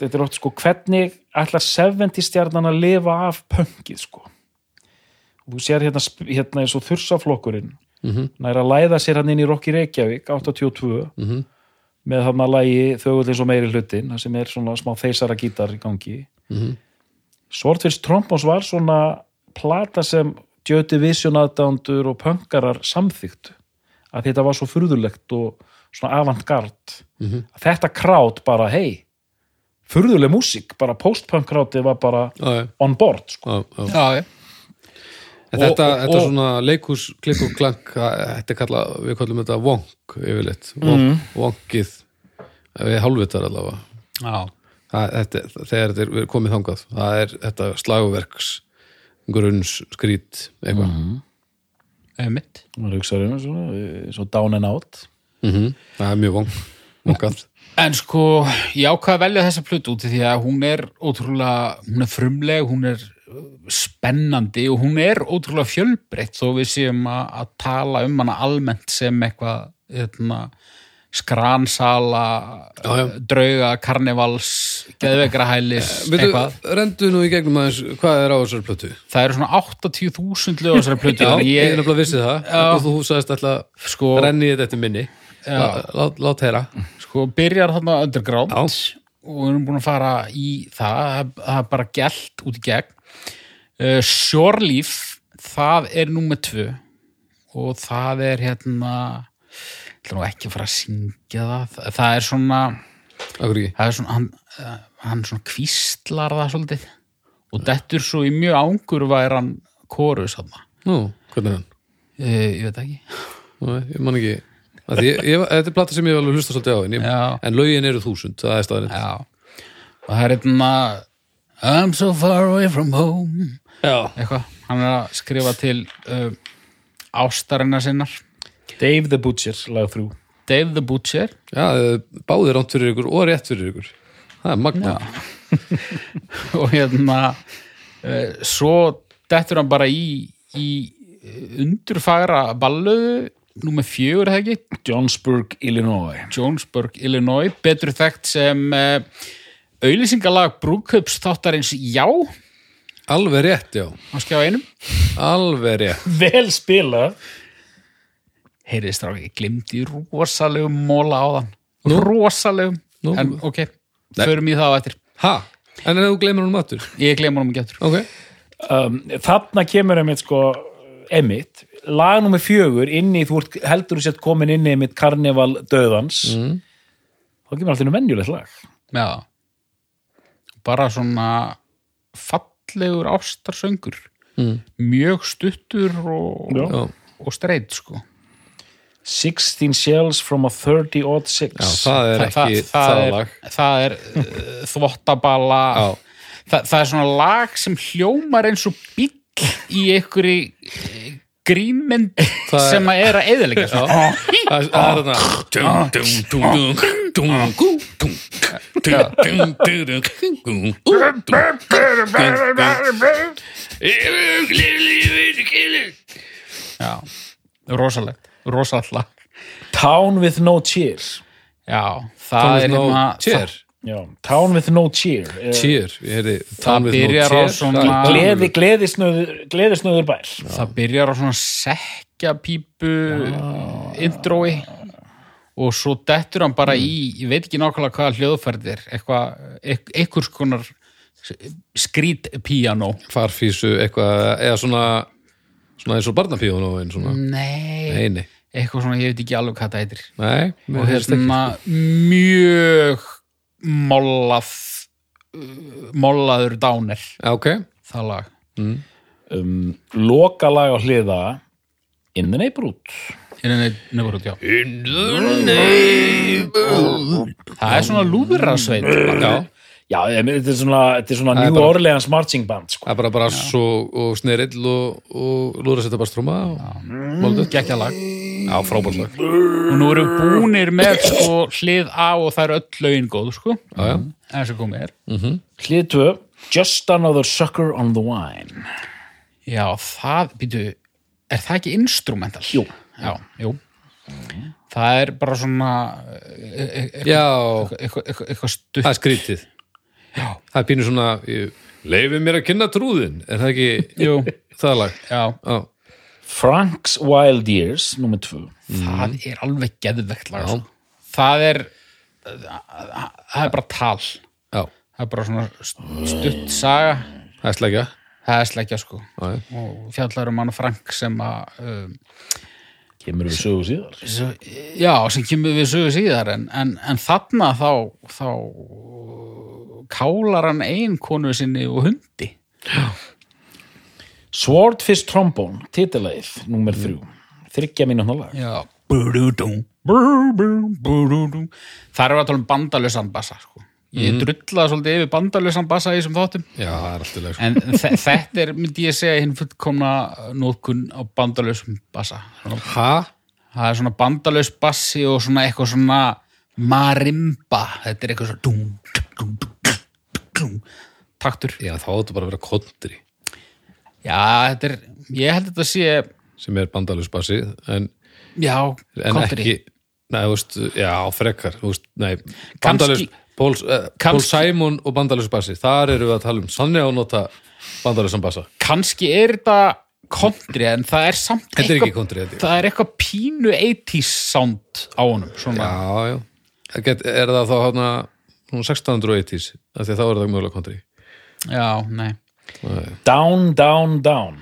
þetta er oft sko hvernig ætlar 70 stjarnan að lifa af pöngið sko og þú sér hérna, hérna eins og þursaflokkurinn mm nær að læða sér hann inn í Rokki Reykjavík 82 -hmm. með hann að lægi þögull eins og meiri hlutin það sem er svona smá þeysara gítar í gangi Mhm. Swordfish Trombons var svona plata sem Joy Division aðdándur og pöngarar samþyktu að þetta var svo furðulegt og svona avantgard Mhm. að þetta krát bara hei furðuleg músík, bara post-punk krátið var bara já, on board sko. já, já. já. En Og- þetta, og- þetta og- svona leikus, klikk og klank þetta er kalla, við kallum þetta vonk yfirleitt, vonk, vonkið við hálfvitar allavega já. Það, þetta, þegar þetta er komið þangað það er þetta slagverks grunns skrít eitthvað einmitt. Maður hugsaður um svona, svo down and out. Mm það er mjög vonk vonkað En sko, ég ákvað að velja þessa plötu út því að hún er ótrúlega, hún er frumleg, hún er uh, spennandi og hún er ótrúlega fjölbreytt þó við séum að, að tala um hana almennt sem eitthvað hérna, skransala, Já, já. drauga, karnevals, geðvegrahælis, eitthvað. rendu nú í gegnum aðeins hvað er á þessari plötu Það eru svona 80.000 lög á þessari plötu. Já, ég er nefnilega vissi það og þú sagðist alltaf sko, renni þetta eftir minni lát, heyra sko, byrjar þarna underground Já. og við erum búin að fara í það, það er bara gælt út í gegn uh, Sjórlíf það er númer tvö og það er hérna ætla nú ekki að fara að syngja það. Það, er svona, það er svona hann, uh, hann svona kvíslar það svolítið og dettur svo í mjög ángur var hann kórus hann Nú, hvernig er hann? ég veit það ekki. Nei, ég man ekki. Ég, ég, Þetta er plata sem ég alveg hlusta svolítið á en, ég, en lögin eru þúsund, það er staðarinn Já, og það er hérna I'm so far away from home. Eitthvað, hann er að skrifa til uh, ástarinnar sinnar Dave the Butcher, lag þrjú. Dave the Butcher? Já, báðir ránt fyrir ykkur og rétt fyrir ykkur. Það er magna og hérna uh, svo dettur hann bara í, í undurfagra balluðu númer fjögur, er það ekki? Johnsburg, Illinois. Jonesburg, Illinois, betur þekkt sem uh, auðlýsingalag brúköps þáttarins Já. Alveg rétt, já. Skjá einum? Alveg rétt. Vel spilað heyrið stráki, ég glimti rosalegum móla á þann rosalegum, Nú. en ok förum í það á eftir, Ha? En ef þú gleymir hún matur? ég glem honum ekki eftir Ok um, Þarna kemur einmitt sko Emmitt, lag nummer fjögur inn í, þú ert, heldur þú sett komin inn í einmitt Karneval döðans mm. þá kemur alltaf einu venjulegt lag já bara svona fallegur ástarsöngur mm. mjög stuttur og. Já, og streit sko 16 shells from a 30 odd 6 já það er ekki það, það, er, lag. það er uh, þvottabala. Já. það, það er svona lag sem hljómar eins og bíll í einhverju eh, er- sem að er að eðalega það er þarna Já, rosalegt, rosalegt lag. Town with no cheer. Já, það er hérna Cheer. Já, Town with no cheer Cheer, ég heyrði Það byrjar á svona- Gleði, gleðisnöður, gleðisnöður bær. Það byrjar á svona sekkjapípu intrói og svo dettur hann bara í ég veit ekki nákvæmlega hvaða hljóðferðir eitthvað, eit- einhvers konar skrít piano Farfísu, eitthvað eða svona svona eins og barnapíónu einn svona. Nei, Nei, nei, eitthvað svona, ég veit ekki alveg hvað það heitir. Nei mér og heyrist ekki. hérna mjög mollað uh, mollaður dáner Já, Ok, það lag. Um, Lokalag á hliða In the Neighborhood. Hérna nefnur út, já. Það er svona lúðrasveit já Já, þetta er svona, þetta er svona er New bara- Orleans marching band sko. Það er bara brass og, og snerill og, og lúra setja bara stróma og Gekkja lag. Já, frábært lag. Og nú eru búnir með sko hlið A og það eru öll lögin góð sko. Já, já. En sem komið er. Hlið 2 Just another sucker on the wine. Já, það, býtu Er það ekki instrumental? Jú. Já, jú. Það er bara svona e- e- e- Já, eitthvað eitthvað- eitthvað stutt. Það er skrítið Já, Það er pínu svona Leifi mér að kynna trúðin Er það ekki jú, það lag? já. Já, Frank's Wild Years Númer 2 Það er alveg geðvegt lag sko. Það er það er bara tal. Já, það er bara svona stutt saga. Það er slegja það er sleggja sko. Og fjallar um hann Frank sem að um, Kemur við sögu síðar. Já, sem kemur við sögu síðar en, en, en þarna þá þá kálar hann ein konu sinni og hundi Swordfish Trombone Titilegið Númer 3 Þryggja mínúna lag já það er að tala um bandalösan bassa sko. ég drullaði svolítið yfir bandalösan bassa í þessum þáttum Já, er sko. En þe- þetta er, myndi ég segja, hinn fullkomna nótkun á bandalausum bassa. Ha? það er svona bandalaus bassi og svona eitthvað svona marimba. Þetta er eitthvað svona dum, taktur. Já, þá áttu bara að vera kontri Já, þetta er, ég held að þetta sé, sem er bandalusbassi en, já, en kontri. ekki Nei, þú veist, já, frekar þú veist, Nei, bandalus Pól, uh, Kannski- Sæmon og bandalusbassi þar eru við að tala um sannig að nota bandalusan bassa Kanski er þetta kontri, en það er samt Þetta er ekki kontri, þetta það er eitthvað pínu 80s sound á honum, svona. Já, já Er það þá hana 1680s, af því að þá er það mjögulega kontri Já, nei. Down, down, down.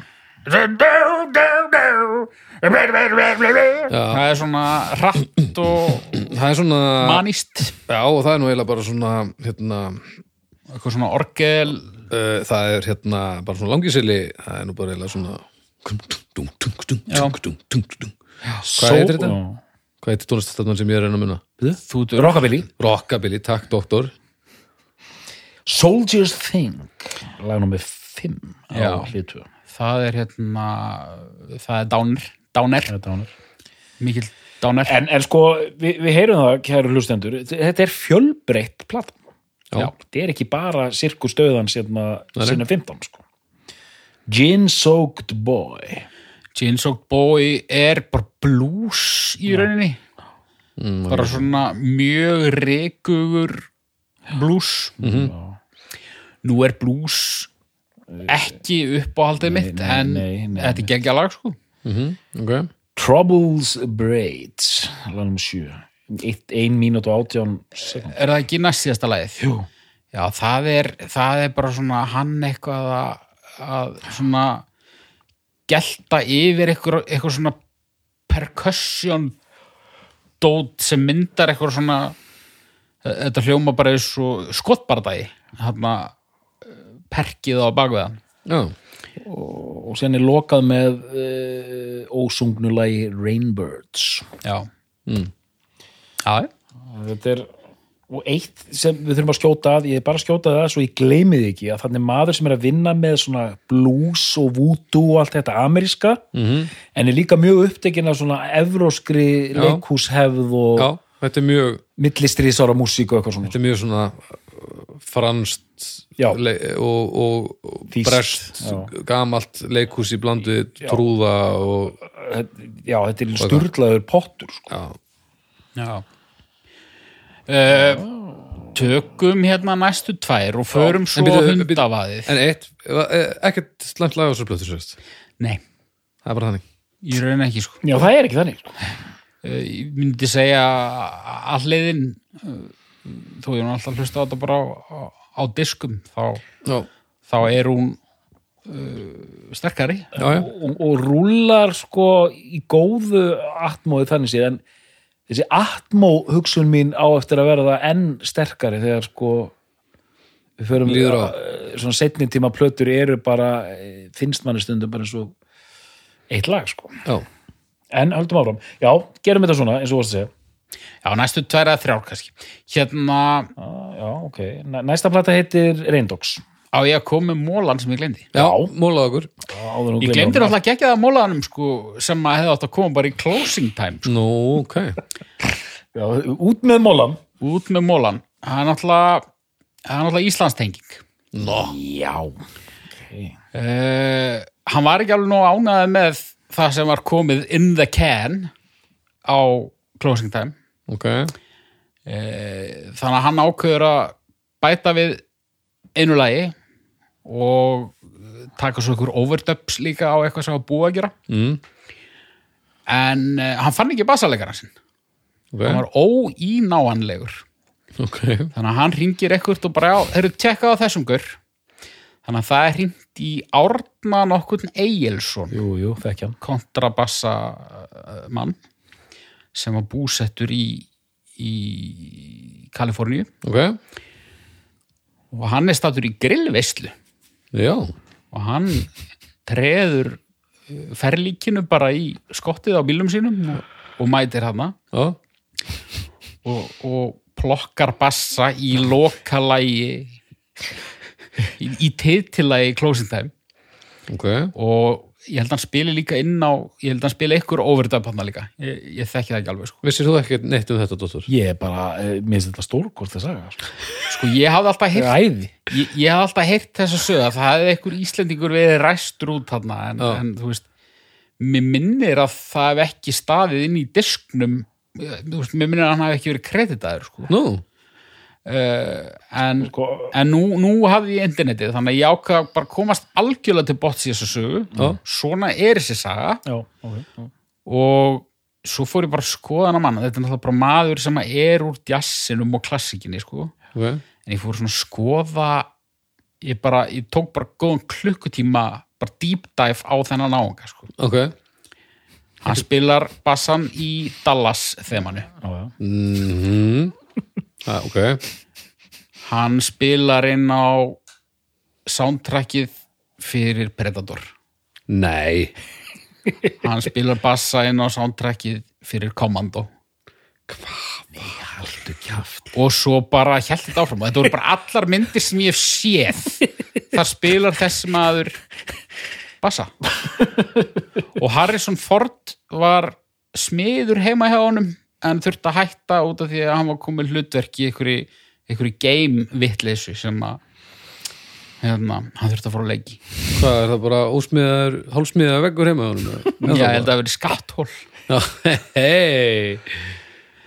Það er svona hratt og Það er svona manist. Já, og það er nú eiginlega bara svona hérna, eitthvað svona orgel. uh, það er hérna bara svona langisili það er nú bara eiginlega svona hvað heitir þetta? Hvað heitir tónlistastafnan sem ég er að reyna að muna? Þú Rockabilly. Rockabilly, takk doktor. Soldiers Think lag nummer 5 Já. á hlitu það er hérna það er dánir, dánir mikil dánir en, en sko, við, við heyrum það kæru hlustendur, þetta er fjölbreytt plata Já. þetta er ekki bara sirkustöðan sinna 15 sko. Gin Soaked Boy Gin Soaked Boy er bara blues í rauninni. Mm, bara svona mjög rekugur blues. Mhm. nú er blues ekki uppáhaldið mitt nei, en nei, nei, þetta er geggja lag sko. Mhm, ok. Troubles Braids lag nummer 7 1 mínút og 18 sekund er það ekki næst síðasta lagið? Jú. Já, það er, það er bara svona hann eitthvað að, að svona gelta yfir eitthvað, eitthvað svona percussion dót sem myndar eitthvað svona þetta hljóma bara eins og skottbardagi hann perkið á bakveðan já, og sen er lokað með uh, ósungnulagi Rainbirds. Já. Mm. Þetta er og eitt sem við þurfum að skjóta að ég er bara að skjóta það svo ég gleymi því ekki að þannig maður sem er að vinna með svona blues og voodoo og allt þetta ameríska Mhm. en er líka mjög upptekinn af svona evróskri leikhúshefð og já, þetta er mjög millistriðsára músík og eitthvað svona þetta er mjög svona uh, franskt Já. le og, og, og Þýskt, brest já. gamalt leikhús í blandu trúða og já, þetta er sturlaður pottur sko. já, já uh, Tökum hérna næstu tvær og förum svo hundavaðið. En eitt, eh, ekkert slæmt lag á þessu plötu sérst, Nei, það er bara þannig. Ég raun ekki sko. Já, það er ekki þannig sko. Eh, ég myndi segja alliðin þó ég er alltaf hlusta á þetta bara á, á, á diskum þá, þá er hún uh, sterkari. Já, já, og, og rúlar sko í góðu atmóði þannig séð en þessi atmó hugsun mín á eftir að verða enn sterkari þegar sko við förum á. eh, svona setni tíma plötur eru bara eh, finnst manni stundum bara eins og eitt lag sko. Já. en höldum áfram, já, gerum þetta svona eins og þú varst að segja. Já, næstu tvær eða þrjár kannski. Hérna ah, já, ok, Næ- næsta plata heitir Reindox á ég að koma með mólan sem ég glemdi já, mólað okkur. Áður en þú Ég glemdi alltaf ekki það mólanum sko, sem að hefði átt að koma bara í closing time sko. nú, ok, já, út með mólan út með mólan Það er náttúrulega náttúrulega Íslandstenging. Nó. já, uh, Hann var ekki alveg nóg ánæði með það sem var komið in the can á closing time. Ok. Eh, þannig að hann ákveður að bæta við einu lagi og taka svo ykkur overdubs líka á eitthvað sem var búið að gera. Mm. en uh, hann fann ekki bassaleikara sinn. Ok, hann var óínáanlegur. Ok. Þannig að hann ringir ekkert og bara eru tjekkað á þessum gur þannig að það er hringt í Árna nokkurn Egilson jú, jú, þekkja hann. Kontrabassa uh, mann sem var búsettur í, í Kaliforníu. Ok, og hann er stattur í grillveislu já, og hann treður uh, ferlíkinu bara í skottið á bílum sínum og, og mætir hana og, og plokkar bassa í lokalægi í, í titillægi Closing Time. Ok, og ég held að hann spili líka inn á ég held að hann spili ykkur overdub hann líka ég, ég þekki það ekki alveg sko. vissir þú ekki neitt um þetta, dóttur? Ég er bara, eh, mér finnst þetta stórkost að sagja sko. sko ég hafði alltaf heyrt ég, ég hafði alltaf heyrt þess að sögða það hefði einhver Íslendingur verið ræstur út þarna en, en þú veist mér minnir að það hef ekki staðið inn í disknum þú veist, mér minnir að hann hafi ekki verið kreditaður sko. nú, uh, en, sko, en nú, nú hafði ég internetið þannig að ég ákvað bara að komast algjörlega til bots í þessu sögu Já. svona er þessi saga Já, ok já. og svo fór ég bara að skoða hana manna þetta er náttúrulega bara maður sem er úr jazzinum og klassikinni sko ok en ég fór svona að skoða ég bara, ég tók bara góðan klukkutíma bara deep dive á þennan áanga sko. ok, hann spilar bassan í Dallas þemanu Já, já. Ah, ok, hann spilar inn á soundtrackið fyrir Predator. Nei, hann spilar bassa inn á soundtrackið fyrir Commando. Haldu kjaft? Og svo bara held þetta áfram. Og þetta voru bara allar myndir sem ég hef séð. Þar spilar þessi maður bassa. Og Harrison Ford var smiður heima hjá honum en þurfti að hætta út af því að hann var komið hlutverk í einhverju, einhverju game vittleysu sem að hérna, hann þurfti að fara að leiki hvað er það bara ósmiðar, hálsmiðar veggur heima á honum? Já, ég held að það verið skatthól Já, hei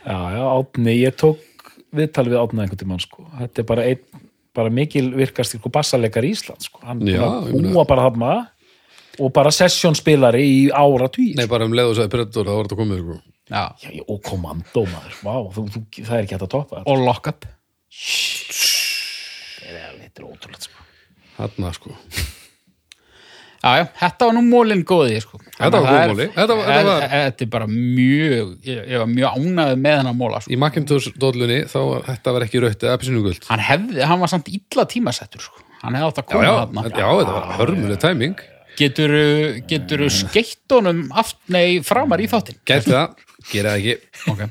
Já, já, Átni, ég tók viðtal við Átni einhvern tímann sko. þetta er bara einn, bara mikil virkast sko, bassalegar í Ísland sko. hann Já, búa bara þarna og bara sessjónspilari í ára tví Nei, bara um leið og sagði Predator, það var þetta komið sko. Já. Já, og kommandó maður, Vá, þú, þú, það er ekki hægt að þetta og lock up þetta er ótrúlega sko. Þarna sko Já, já, þetta var nú mólinn góði sko. Þetta var góð er- móli. Þetta var- þetta var- Þetta er bara mjög ég, ég var mjög ánægð með hennar móla sko. Í Macintosh dollunni, þá var þetta var ekki rautt eða pissinugult hann hefði, hann var samt illa tímasettur sko. hann hefði átt að Já, koma já, þarna já, þetta var hörmuleg tæming getur, getur skeitt honum aft, nei, framar í þáttinn Gæti það, gera það ekki. Okay.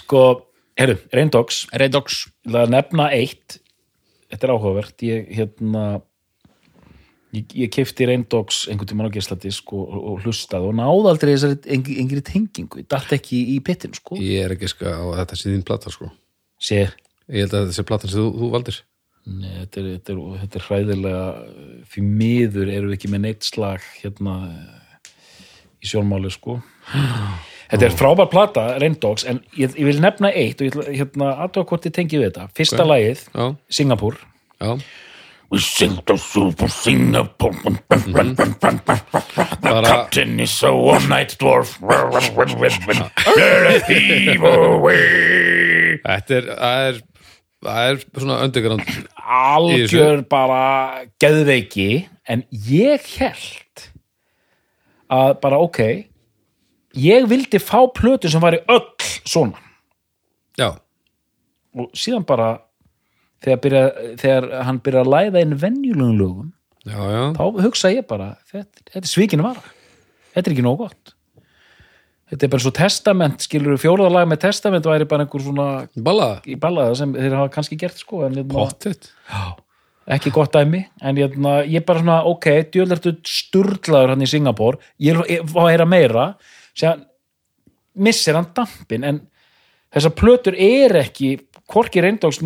sko, herru, Reyndogs Redox ég ætla að nefna eitt. Þetta er áhugavert. Ég, hérna ég, ég kefti Reyndogs einhvern tímann á geisladisk og, og, og hlustaði og náði aldrei þessari engri, engri tengingu, ég dætt ekki í pittin sko, Ég er ekki sko á þetta sé þín plata sko. Sé? Ég held að þetta sé platan sem þú, þú valdir. Nei, þetta, er, þetta, er, þetta er hræðilega því miður erum við ekki með neitt slag hérna í sjónmáli sko þetta er frábær plata, Reyndogs en ég, ég vil nefna eitt og ég ætla hérna aðtöða hvort ég tengi við þetta. Fyrsta Ok. lagið, Já, Singapur já. We sing the super Singapore The Bara- captain is a one-night dwarf. Thief away Þetta er, það er, það er svona underground algjör bara geðveiki en ég held að bara ok ég vildi fá plötu sem væri öll svona. Já, og síðan bara þegar, byrja, þegar hann byrja að læða inn venjulegum lögum já, já. þá hugsa ég bara þetta, þetta er svikinu vara. Þetta er ekki nóg gott. Þetta er bara svo testament skilur fjóraðalag með testament væri bara einhver svona Balla, í ballaða sem þeir hafa kannski gert sko en hérna- pottit ekki gott dæmi en ég, ég bara svona, ok, djöðlertu sturlaður hann í Singapur ég fá að heyra meira sér missir hann dampin en þessar plötur er ekki hvorki reyndóks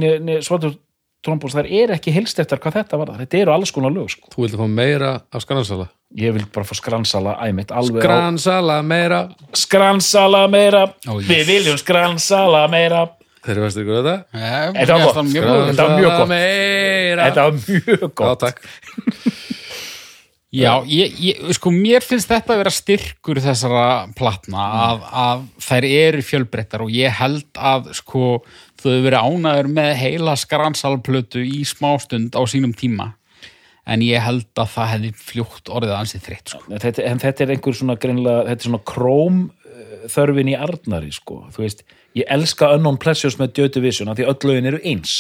svartur trombós, þær er ekki helst eftir hvað þetta var þetta eru alls konar lög sko. Þú vildi fá meira af skransala ég vil bara fá skransala æmitt alveg á Skransala meira skransala meira Ó, yes. við viljum skransala meira Þeir veist ykkur þetta? Þetta var gott. mjög góð Þetta var mjög gott. meira þetta var mjög Já, gott takk Já, ég, ég, sko, mér finnst þetta að vera styrkur þessara platna að, að þær eru fjölbreyttar og ég held að, sko, hefur verið ánæður með heila skransalplötu í smástund á sínum tíma en ég held að það hefði fljótt orðið ansið þreytt, sko. þetta, en þetta er einhver svona greinlega, þetta er svona króm uh, þörfin í Arnari sko. þú veist, ég elska Unknown Pleasures með Dötu Vision af því öll lögin eru eins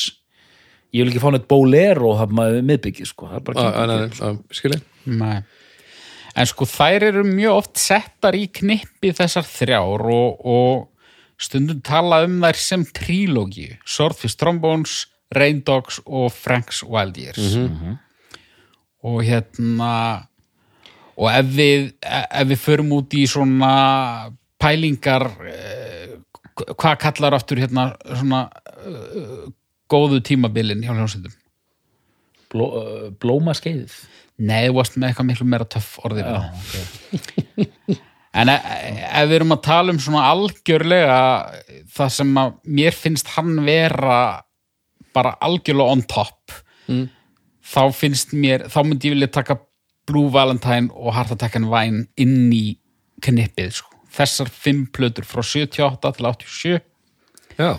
ég vil ekki fá neitt bolero miðbyggi sko. það er bara Á, ekki nei, nei, á, Skilji Nei. En sko, þær eru mjög oft settar í knippi þessar þrjár og, og stundum tala um þær sem trílógi, Swordfish Trombones, Rain Dogs og Frank's Wild Years. Og hérna, og ef við, ef við förum út í svona pælingar, eh, hvað kallar aftur hérna svona eh, góðu tímabilin hjá hljómsveitum? Bló, uh, blóma skeiðið Nei, þú varst með eitthvað miklu meira töff orðið við það. En e ef við erum að tala um svona algjörlega það sem að mér finnst hann vera bara algjörlega on top þá finnst mér, þá myndi ég vilja taka Blue Valentine og Heart Attack and Wine inn í knippið sko. þessar fimm plötur frá 78 til 87 Já,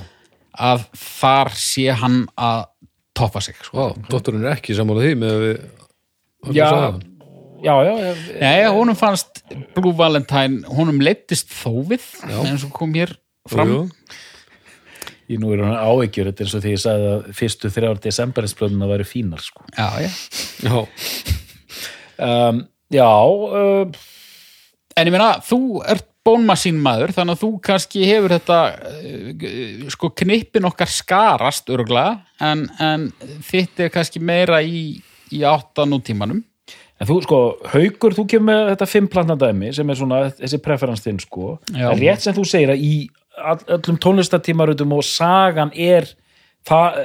að þar sé hann að toppa sig sko. Dótturinn er ekki sammála því með að við já, já, já, já, Nei, honum fannst Blue Valentine, honum leittist þó við eins og kom hér fram Jú, Í nú er hann áhyggjur, þetta eins og því ég sagði að fyrstu þrjár desemberinsplöðuna væri fínar, sko. Já, já. Já, Um, já, uh, En ég meina, þú ert bónmasín maður, þannig að þú kannski hefur þetta, uh, sko, knippin okkar skarast örgulega, en, en þitt er kannski meira í, í átta nútímanum. en þú, sko, haukur, þú kemur með þetta fimmplantandæmi sem er svona þessi preference þinn, sko. Já. En rétt sem þú segir að í öllum tónlistatímarutum og sagan er, það,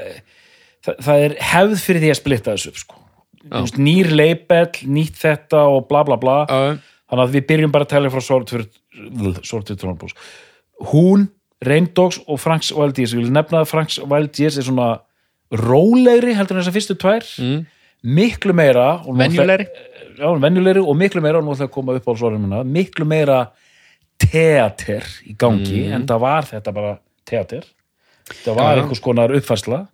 það, það er hefð fyrir því að splitta þessu, upp, sko. Nýr leipell, nýtt þetta og bla bla bla. já, þannig að við byrjum bara að tala frá Sorted Trónbús hún, Reyndogs og Franks Wild Years, ég vil nefna að Franks Wild Years er svona rólegri heldur en þessar fyrstu tvær. Mm. miklu meira Venjulegri. já, venjulegri og miklu meira og nú ætla að koma upp á svarumina miklu meira teater í gangi en það var þetta bara teater. Það var já. einhvers konar uppfærsla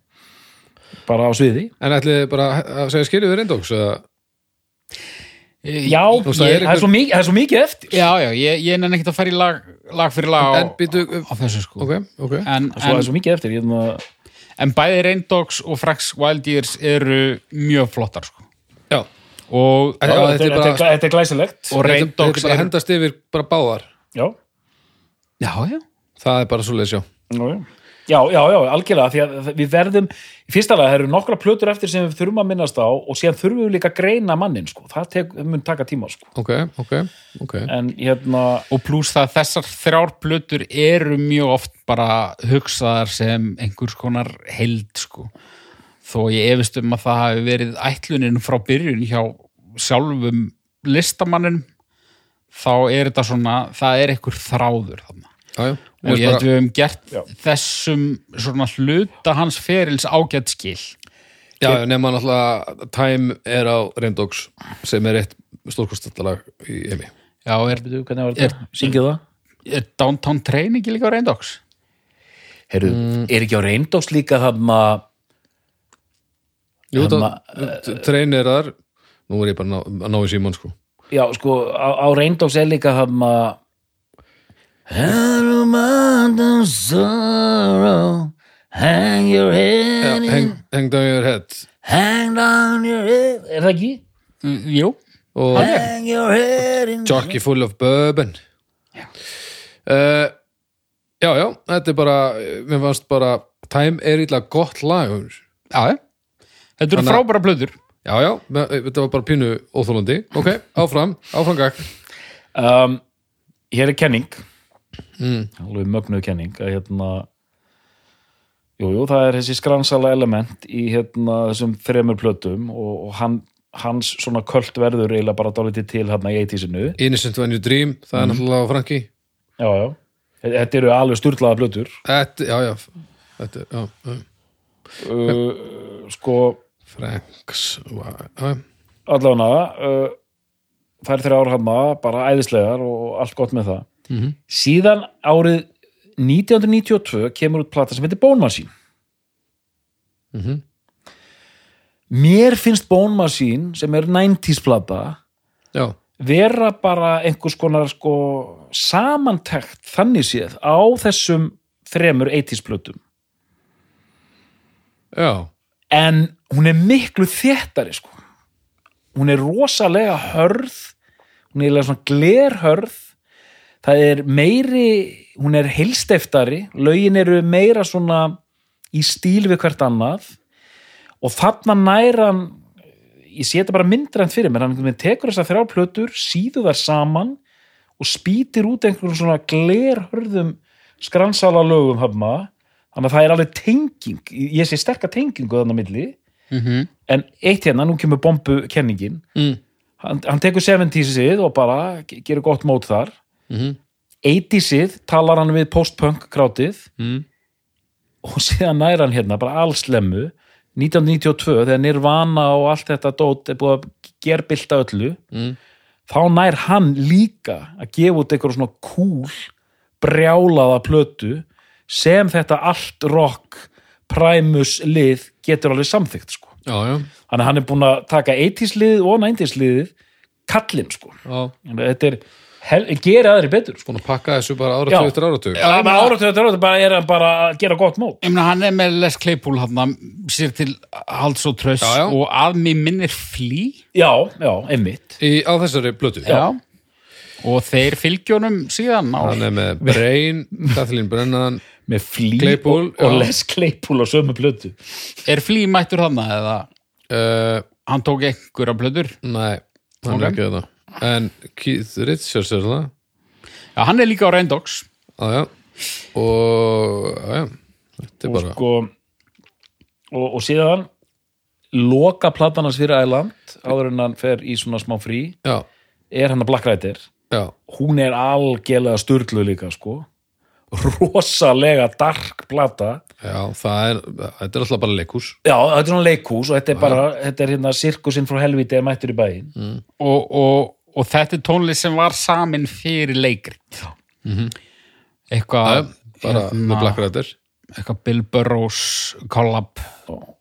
bara á sviði. En ætlið bara að segja skilju við reyndóks eða já, veist, það ég, er það, er mikið, það er svo mikið eftir. Já, já, ég, ég nenni ekkert að fara í lag, lag fyrir lag á, En býtu, á þessu, sko. ok, ok. En, svo, það er en, svo mikið eftir ég, það, en bæði Reyndogs og Frax Wild Years eru mjög flottar, sko. Já, Og, Já, þetta, þetta bara- þetta, er, glæsilegt. Og Reyndogs er hendast yfir bara báðar. Já. Já, já. Það er bara svo leys, já Já, já, já, já, algjörlega því að við verðum, í fyrsta lega það eru nokkra plötur eftir sem við þurfum að minnast á og síðan þurfum við líka að greina mannin sko. það tek, mun taka tíma sko. Ok, ok, ok en hérna, Og pluss það að þessar þrjár plötur eru mjög oft bara hugsaðar sem einhvers konar held, sko. Þó ég efist um að það hafi verið ætlunin frá byrjun hjá sjálfum listamannin þá er þetta svona, það er einhver þráður þarna. Já, já og ég held bara, við höfum gert Já. þessum svona hluta hans ferils ágætt skil Já, já, nema náttúrulega Time er á reyndóks sem er eitt stórkostattalag í heimi Já, er, veitu, hvernig var þetta? Syngið það? er Downtown Train ekki líka á Reyndox? Heyrðu, er ekki á reyndóks líka þarna Jú, Hérna, það, treynirar Nú er ég bara að ná, í síman, sko já, sko, á, á reyndóks er líka þarna Hello, mountain sorrow Hang your Já, head in. hang, hang down your head. Hang down your head. Er það ekki? Mm, Jú, og Hang your head in. Jockey full of bourbon. Já. Uh, Já, já, þetta er bara mér fannst bara, Time er illa gott lag já, já. Þetta eru frábæra plöður Já, já, me- þetta var bara pínu óþólandi Ok, áfram, áfram gag um, Hér er kenning. Alveg mögnuð kenning að hérna jú, jú, það er þessi skransala element í hérna þessum þremur plötum og, og hann, hans svona köld verður eiginlega bara dálítið til hérna í 80-sinu Innocent When You Dream, það er náttúrulega á Franki. Já, já, þetta eru alveg sturlaða plötur. Þetta, já, já Þetta, já, uh, sko Franks já. allavega uh, það er þrjá ár hann bara æðislegar og allt gott með það Mhm. síðan árið 1992 kemur út plata sem heitir Bone Machine. Mhm. mér finnst Bone Machine sem er 90s plata já, vera bara einhvers konar sko samantekt þannig séð á þessum þremur 80s plötum. Já, en hún er miklu þéttari sko. Hún er rosalega hörð hún er eiginlega svona glerhörð það er meiri hún er heilsteftari lögin eru meira svona í stíl við hvert annað. Og þarna næran ég sé þetta bara myndrænt fyrir mér hann tekur þessar þrjá plötur síðu þar saman og spýtir út einhverjum svona glerhörðum skransala lögum hafna. Þannig að það er alveg tenging ég sé sterka tengingu þannig að milli. Mm en eitt hérna, nú kemur bombu kenningin mm. hann, hann tekur 70-sið og bara ge- gerir gott mót þar Mm 80-sið talar hann við post-punk krátið Mm. og síðan nær hann hérna bara allslemmu 1992 þegar Nirvana og allt þetta dót er búið að gerbylta öllu Mm. þá nær hann líka að gefa út eitthvað svona cool brjálaða plötu sem þetta allt rock primus lið getur alveg samþykkt sko. já, já, hann er búin að taka 80s liðið og 90s liðið kallinn sko. já. þetta er, geri aðri betur sko. að pakka þessu bara áratug eftir Já, með áratöðu þetta áratöðu bara er hann bara að gera gott mót. Ég meina, hann er með Les Claypool hann sér til halds og tröss Já, já. og að mér minnir flý Já, já, einmitt. Í, á þessari blötu og þeir fylgjónum síðan á hann er með Brain, Kathleen Brennan með flý Claypool, og, og les Claypool á sömu plötu. Er flý mættur hann eða? Uh, hann tók einhverja plötur? Nei, hann Ok. er ekki þetta en Keith Richards er það? Já, hann er líka á Reyndogs á já. Og á já, þetta er og bara sko og, og síðan loka platanas fyrir Æland áður en hann fer í svona smá frí. Já, er hann að Black Rider? Já, hún er algjörlega sturglu líka sko. Rosalega dark plata. Já, það er þetta er alltaf bara leikús já, þetta er svona leikhús og þetta er bara þetta er hérna sirkusinn frá helviti er mættur í bæinn. Og, og, og þetta er tónlist sem var samin fyrir leikrit. Eitthvað já, bara hérna, eitthvað Bill Burrows collab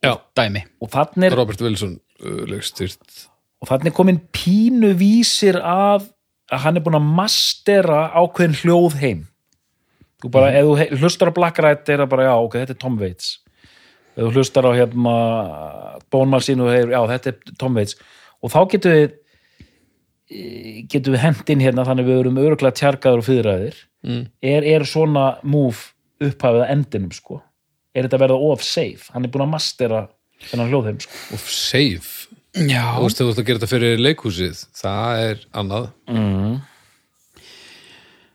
já, dæmi. Og þannig er, Robert Wilson uh, leikstýrt. Og þannig er komin pínu vísir af að hann er búin að mastera ákveðin hljóð heim. Þú bara, ef þú hlustar á Black Rider er það bara, já, ok, þetta er Tom Waits. Ef þú hlustar á hérna Bónmál sín og hefur, já, þetta er Tom Waits. Og þá getum við getum við hent inn hérna þannig við erum öruglega tjargaður og fyriræðir mm. er, er svona move upphafið að endinum sko? Er þetta að verða of safe, hann er búin að mastera þennan hljóðheim sko. Og Save Já, þú veist, þú veist að gera þetta fyrir leikhúsið það er annað. Mm.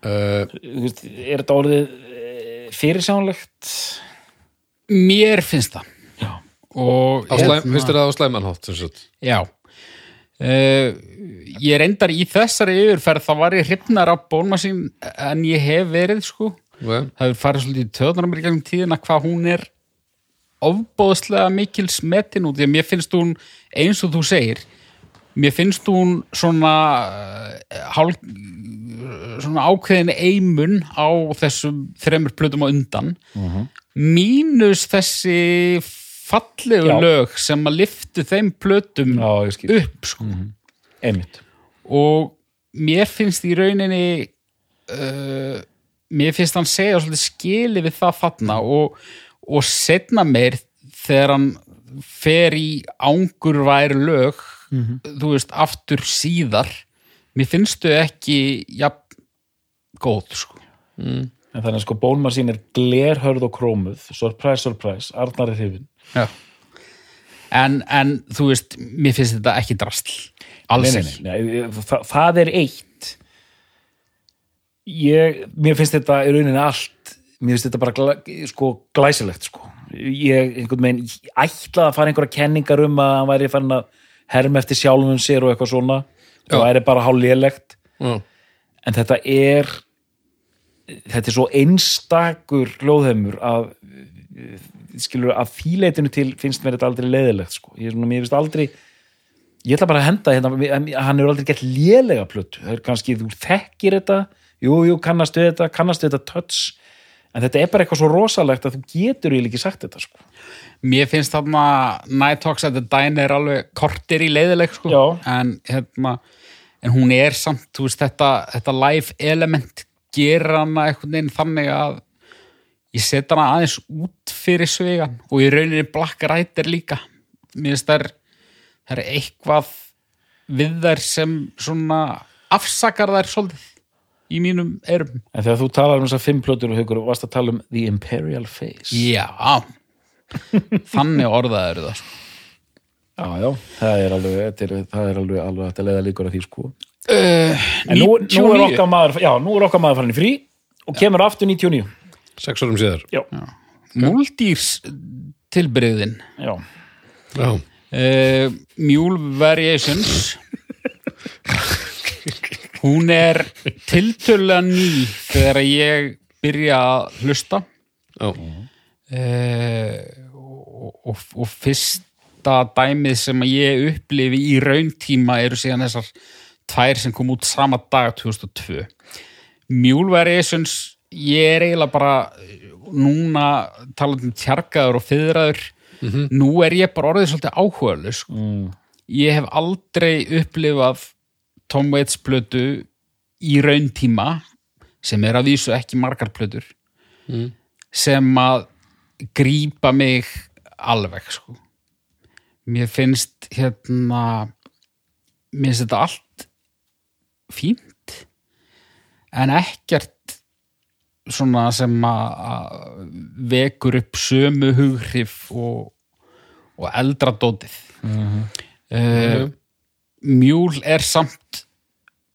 uh, veist, er þetta orðið eh, fyrirsjánlegt mér finnst það. Já. og finnst þér það á slæmanhátt sem sagt? Já uh, Ég reyndar í þessari yfirferð þá var ég hrifnar af bónmasín en ég hef verið sko. Okay. það hefur farið svolítið í töðunar mér í gegnum tíðina hvað hún er ofbóðslega mikil smetin út því að mér finnst hún eins og þú segir mér finnst hún svona uh, hálf svona ákveðin eimun á þessum þremur plötum á undan. Mínus þessi fallegu Já. lög sem að liftu þeim plötum Já, upp sko. einmitt og mér finnst í rauninni uh, mér finnst hann segja skili við það þarna og, og setna meir þegar hann fer í ángurvær lög þú veist, aftur síðar mér finnst þau ekki jafn góð sko. en þannig að sko Bónmar sín er glerhörð og krómuð surprise, surprise, Arnar er hrifin. En, en þú veist, mér finnst þetta ekki drastl alls nei, það, það er eitt. Ég, mér finnst þetta í rauninni allt mér finnst þetta bara gla, sko, glæsilegt sko. ég einhvern veginn ég ætlaði að fara einhverja kenningar um að hann væri farin að herma eftir sjálfum sér og eitthvað svona. Og væri bara hálflélegt. En þetta er þetta er svo einstakur hljóðheimur að skilur að þýleitinu til finnst mér þetta aldrei leiðilegt sko. ég, svona, mér finnst aldrei ég ætla bara að henda hérna, hann hefur aldrei gett lélega plötu, það er kannski þú þekkir þetta, jú, jú, kannastu þetta kannastu þetta touch en þetta er bara eitthvað svo rosalegt að þú getur eiginlega ekki sagt þetta sko. Mér finnst þarna Night Talks at the Diner er alveg kortir í leiðileg sko. En, hérna, en hún er samt þú veist, þetta, þetta live element gerir hana einhvern veginn þannig að ég set hana aðeins út fyrir svegan og í rauninni Black Rider líka. Mér finnst þær það er eitthvað við þær sem svona afsakar þær svolítið í mínum erum en þegar þú talar um þessar fimm plötur og hugur, varst að tala um The Imperial Face. Já. Þannig orðað eru það sko. já, já, það er alveg, er, það er alveg, alveg þetta leiða líkur að því sko. Uh, En nú, nú er okkar maður, já, nú er okkar maður farin í frí og kemur aftur 99. sex árum síðar. Já, Múldýrs tilbyrðin já, Já. uh, Mule Variations. Hún er tiltölulega ný þegar ég byrja að hlusta. Já. uh, og, og, og fyrsta dæmið sem að ég upplifi í rauntíma eru síðan þessar tvær sem kom út sama dag 2002 Mule Variations ég er eiginlega bara núna talandi um tjargaður og fyðraður nú er ég bara orðið svolítið áhugaðlu sko. mm, ég hef aldrei upplifað Tom Waits plötu í rauntíma sem er að vísu ekki margar plötur Mm. sem að grípa mig alveg sko. mér finnst hérna mér finnst þetta allt fínt en ekkert svona sem að vekur upp sömu hughrif og, og eldra dótið mm Mhm. Mjúl er samt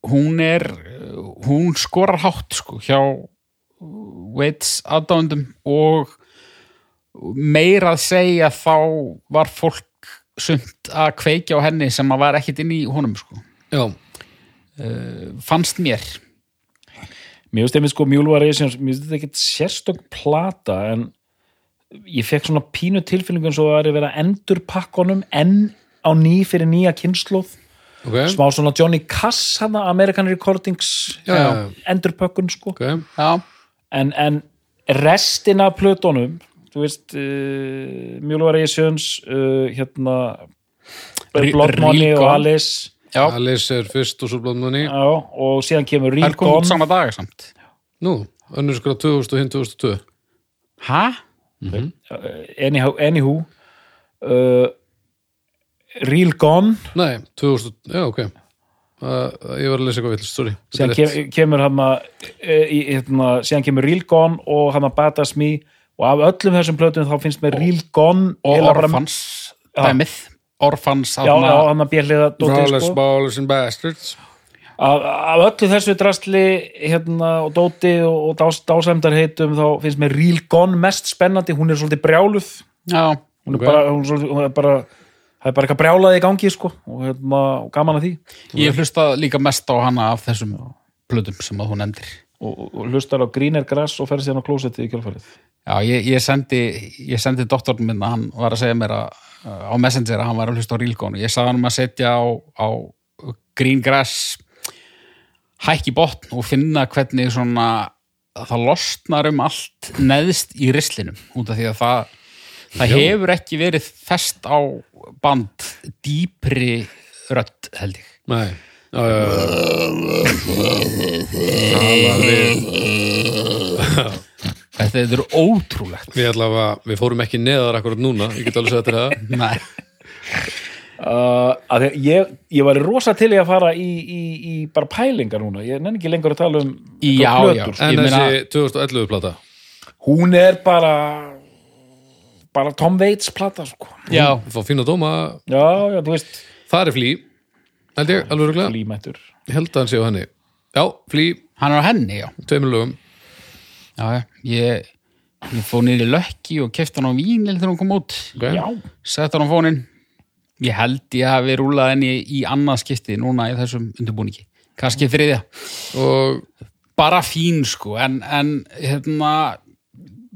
hún er hún skorar hátt sko hjá Waits aðdándum og meira að segja þá var fólk sumt að kveikja á henni sem að var ekkit inn í honum sko. Já, fannst mér Mér finnst sko Variations, mér finnst þetta ekkert sérstök plata en ég fekk svona pínu tilfyllingun svo að það er að endur pakkonum enn á ný fyrir nýja kynnslóð ok, smá svona Johnny Cass hana American Recordings Já, já, já. endurpökkun sko ok já, en, en restina af plötunum þú veist uh, Mule Variations uh, hérna Blood Money og. Alice. Alice er fyrst og svo blóðmunni já, og síðan kemur það Real er komið út Gone sama dag samt. Nú, önnur skra 2000 og hinn 2002 hæ? anyhow, anywho uh, Real Gone. Nei, 2000, já ok. Uh, Ég var að lesa eitthvað villist, sorry. Síðan kem, kemur hann hérna, síðan kemur Real Gone og hann að Badass Me. Og af öllum þessum plötum þá finnst mér Real Gone og Já. dæmið Orphans já, já, hann að björliða Brawlers, sko. Ballers and Bastards. Af, af öllu þessu drastli hérna, og dóti og, og dás, dásæmdar heitum þá finnst mér Real Gone mest spennandi. Hún er svolítið brjáluð. Já, hún er Ok. bara, hún er svolítið, hún er bara það er bara eitthvað brjálaði í gangi sko og, hérna, og gaman að því. Ég hlusta líka mest á hana af þessum plötum sem að hún endir og, og, og hlustar á Greener Grass og fer síðan á klósettið í kjálfarið Já, ég, ég sendi, ég sendi doktorn minn að hann var að segja mér að, á Messenger að hann var að hlusta á Rílgón ég sagði hann um að setja á, á Green Grass hækki botn og finna hvernig svona það losnar um allt neðst í rislinum út af því að það, það hefur ekki verið fest á band dýpri rödd held ég. Nei, já Tala við þetta, þetta er ótrúlegt. Við allavega, við fórum ekki neðar akkurat núna Ég get alveg sagt þér það. Nei. uh, að því að ég, ég var rosa til í að fara í, í, í bara pælingar núna. Ég nenni ekki lengur að tala um Já, plötur, já. sko. En Ég meina- þessi 2011 plata? Hún er bara bara Tom Waits plata sko. Já, Við fá fína dóma. Já, já, þú veist. Það er flý Held ég, alveg rúglega límættur Ég held að hann sé á henni. Já, flý, hann er á henni, já. Tveimur lögum Já, ég, ég fóð niður í lökki og kefti hann á vínil þegar hún kom út. okay. já, Sett hann á fónin. Ég held ég hafi rúlað henni í annað skipti núna í þessum undirbúningi. Kannski þriðja. Og Bara fín, sko, en, en hérna,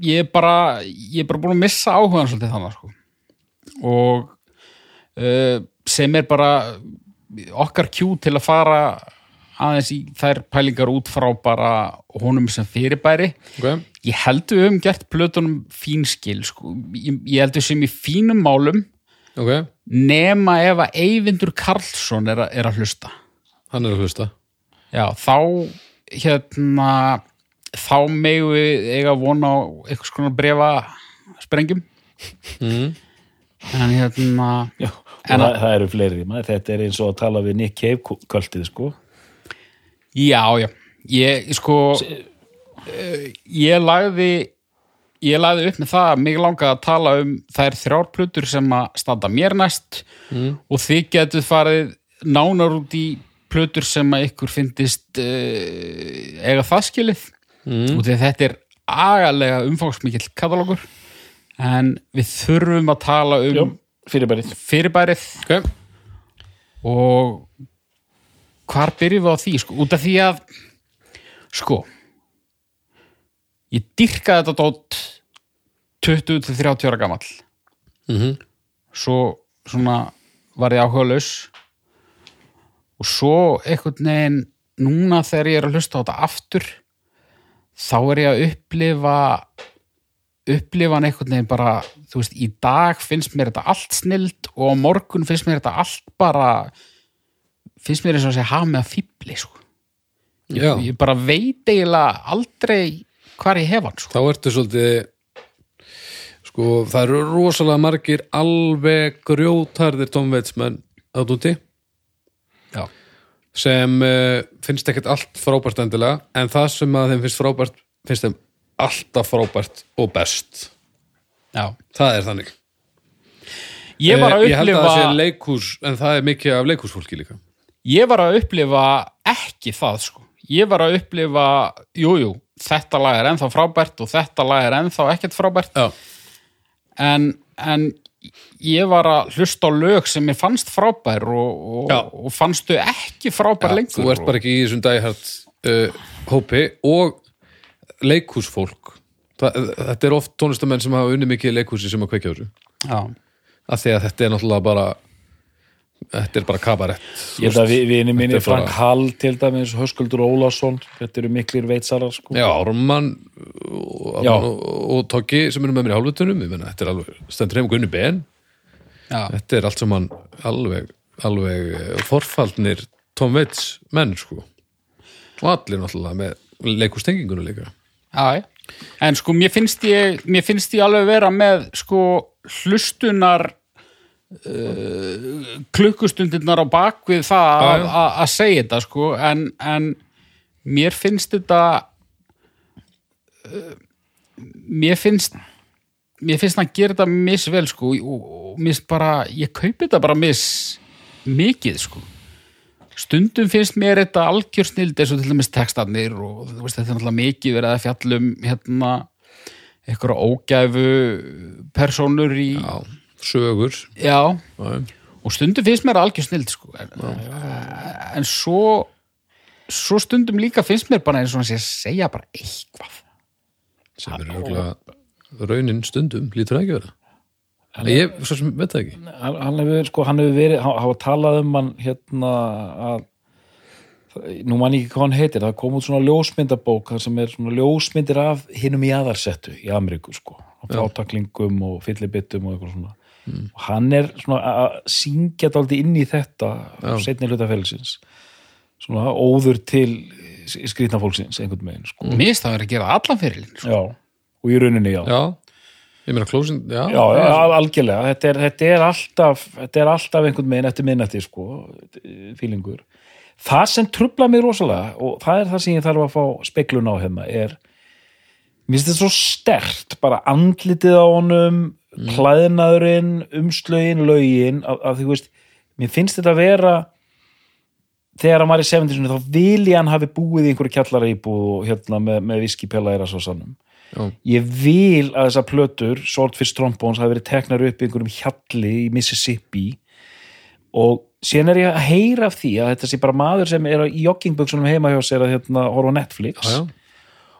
ég er bara, ég er bara búin að missa áhugan svolítið þannig, sko. Og uh, sem er bara okkar kjú til að fara aðeins í þær pælingar út frá bara honum sem fyrirbæri ok, ég held við höfum gert plötunum fín skil sko. ég, ég held við sem í fínum málum ok nema ef að Eyvindur Karlsson er, að- er að hlusta Hann er að hlusta já, þá hérna þá megum við eiga vona á eitthvað skona brefa sprengjum mm. en hérna já. En en að- það, það eru fleiri maður, þetta er eins og að tala við Nick Cave kvöldið sko. Já, já, ég sko eh, ég lagði ég lagði upp með það að mig langaði að tala um þær þrjár plötur sem að standa mér næst. Mm. og þið getur farið nánar út í plötur sem að ykkur fyndist uh, eiga það skilið. Mm. og þetta er agalega umfangsmikill katalógur. En við þurfum að tala um já, fyrirbærið. fyrirbærið. Ok, og hvar byrjum við á því sko? út af því að sko ég dyrkaði þetta dót 20-30 ára gamall. Mm svo svona var ég áhuga laus og svo einhvern veginn núna þegar ég er að hlusta á þetta aftur þá er ég að upplifa upplifa hann einhvern veginn bara þú veist, í dag finnst mér þetta allt snild og morgun finnst mér þetta allt bara finnst mér og að segja hafa með að fýbli sko. ég, ég bara veit eiginlega aldrei hvar ég hef hann sko. þá ertu svolítið sko, það eru rosalega margir alveg grjótarðir Tom Waits menn átt úti já, sem uh, finnst ekkert allt frábært endilega en það sem að þeim finnst frábært finnst þeim alltaf frábært og best já. það er þannig ég var að Eh, ég held að upplifa það sé leikhús en það er mikið af leikhúsfólki líka ég var að upplifa ekki það sko. ég var að upplifa jújú, jú, þetta lag er ennþá frábært og þetta lag er ennþá ekkert frábært. Já, en, en ég var að hlusta á lög sem ég fannst frábær og, Já. og, og fannstu ekki frábær lengur þú ert bara ekki í þessum dæhært uh, hópi og leikhúsfólk. Það, þetta er oft tónlistamenn sem hafa unni mikið leikhúsi sem að kveikja þessu. Já, af því að þetta er náttúrulega bara þetta er bara kabarett Ég held að vi- vini mínir Þetta er bara- Frank Hall til dæmis, Höskuldur Ólason þetta eru miklir veitsarar sko. Já, Ármann og, Já. og, og Toggi sem eru með mér í hálfutunum þetta er alveg, stendur heim Gunni Ben já, þetta er allt saman alveg, alveg eh, forfaldnir Tom Waits menn sko og allir náttúrulega með leikustenginguna líka já, já. en sko mér finnst ég mér finnst ég alveg vera með sko hlustunar uh, klukkustundirnar á bakvið það að- að að segja þetta sko en, en mér finnst þetta uh, mér finnst mér finnst hann gera þetta misvel sko og, og finnst bara, ég kaupi þetta bara mis mikið sko. Stundum finnst mér þetta algjör snild eins og til dæmis textarnir og veist þetta er náttúrulega mikið verið að fjallum hérna einhverja ógæfu persónur í Já, sögur. Já, Já, og stundum finnst mér algjör snild sko. en, en svo svo stundum líka finnst mér bara eins og hann sé að segja bara eitthvað. Sem er örgulega raunin stundum, lítur það ekki vera? En ég, svo sem veit það ekki. Hann, hefur sko, hann hefur verið hann hafa talað um hann hérna að nú man ég ekki hvað hann heitir það kom út svona ljósmyndabók sem er svona ljósmyndir af hinnum í aðarsettu í Ameríku sko. Frátaklingum og fyllibittum og eitthvað svona og hann er svona að syngja dálítið inn í þetta setni hlutafélagsins svona óður til skrýtna fólksins einhvern veginn sko. mér finnst það verið að gera allan fyrirlin sko. já, og í rauninni já. Já, ég meina closing Já, Já, já, al- algjörlega, þetta er, þetta er alltaf þetta er alltaf einhvern veginn eftir minnætti sko, fílingur. Það sem trubla mig rosalega og það er það sem ég þarf að fá speklun á hérna er, mér finnst þetta svo stert bara andlitið á honum klæðnaðurinn, umslögin lögin, að, að þú veist mér finnst þetta að vera þegar hann var í 70 þá vil ég hann hafi búið í einhverju og hérna með, með viskipjala er að svo sannum já, ég vil að þessar plötur Swordfish Trombones hafi verið teknar upp í einhverjum hjalli í Mississippi. Og síðan er ég að heyra af því að þetta sé bara maður sem er í joggingbuksunum heima hjá sér að hérna, horfa Netflix. Já, já.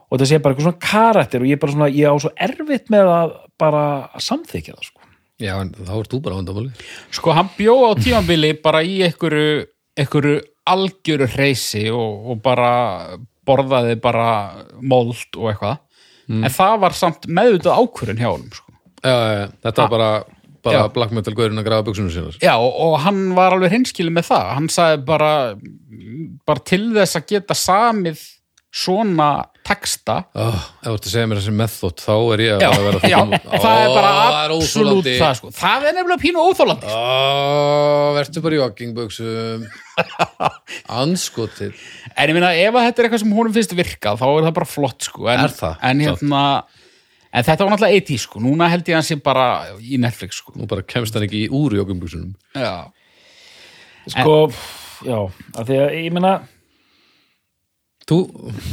Og þetta sé bara eitthvað svona karakter og ég er bara svona, ég á svo erfitt með að bara samþykja það sko. já en þá ert þú bara vandamáli sko hann bjó á tímabili bara í einhverju, einhverju algjöru hreysi og, og bara borðaði bara mold og eitthvað en það var samt meðvitað ákvörðun hjá honum sko. Já, já, já, þetta var bara, bara Já. black metal gaurinn að grafa buksunum sínar já og, og hann var alveg hreinskilið með það hann sagði bara bara til þess að geta samið svona texta oh, Ef þú ert að segja mér þessi method þá er ég að já, að vera já, það er bara Ó, það er absolutt óþolandi. það sko. það er nefnilega pínu óþólandi Ó, verður bara í joggingbuxum Anskotið En ég meina, ef að þetta er eitthvað sem honum finnst virka þá er það bara flott, sko. En, það? En hérna, en þetta var náttúrulega 80, sko. Núna held ég að hann sé bara í Netflix, sko. Nú bara kemst hann ekki í úr joggingbuxunum Já. sko, já, að því að ég meina Þú,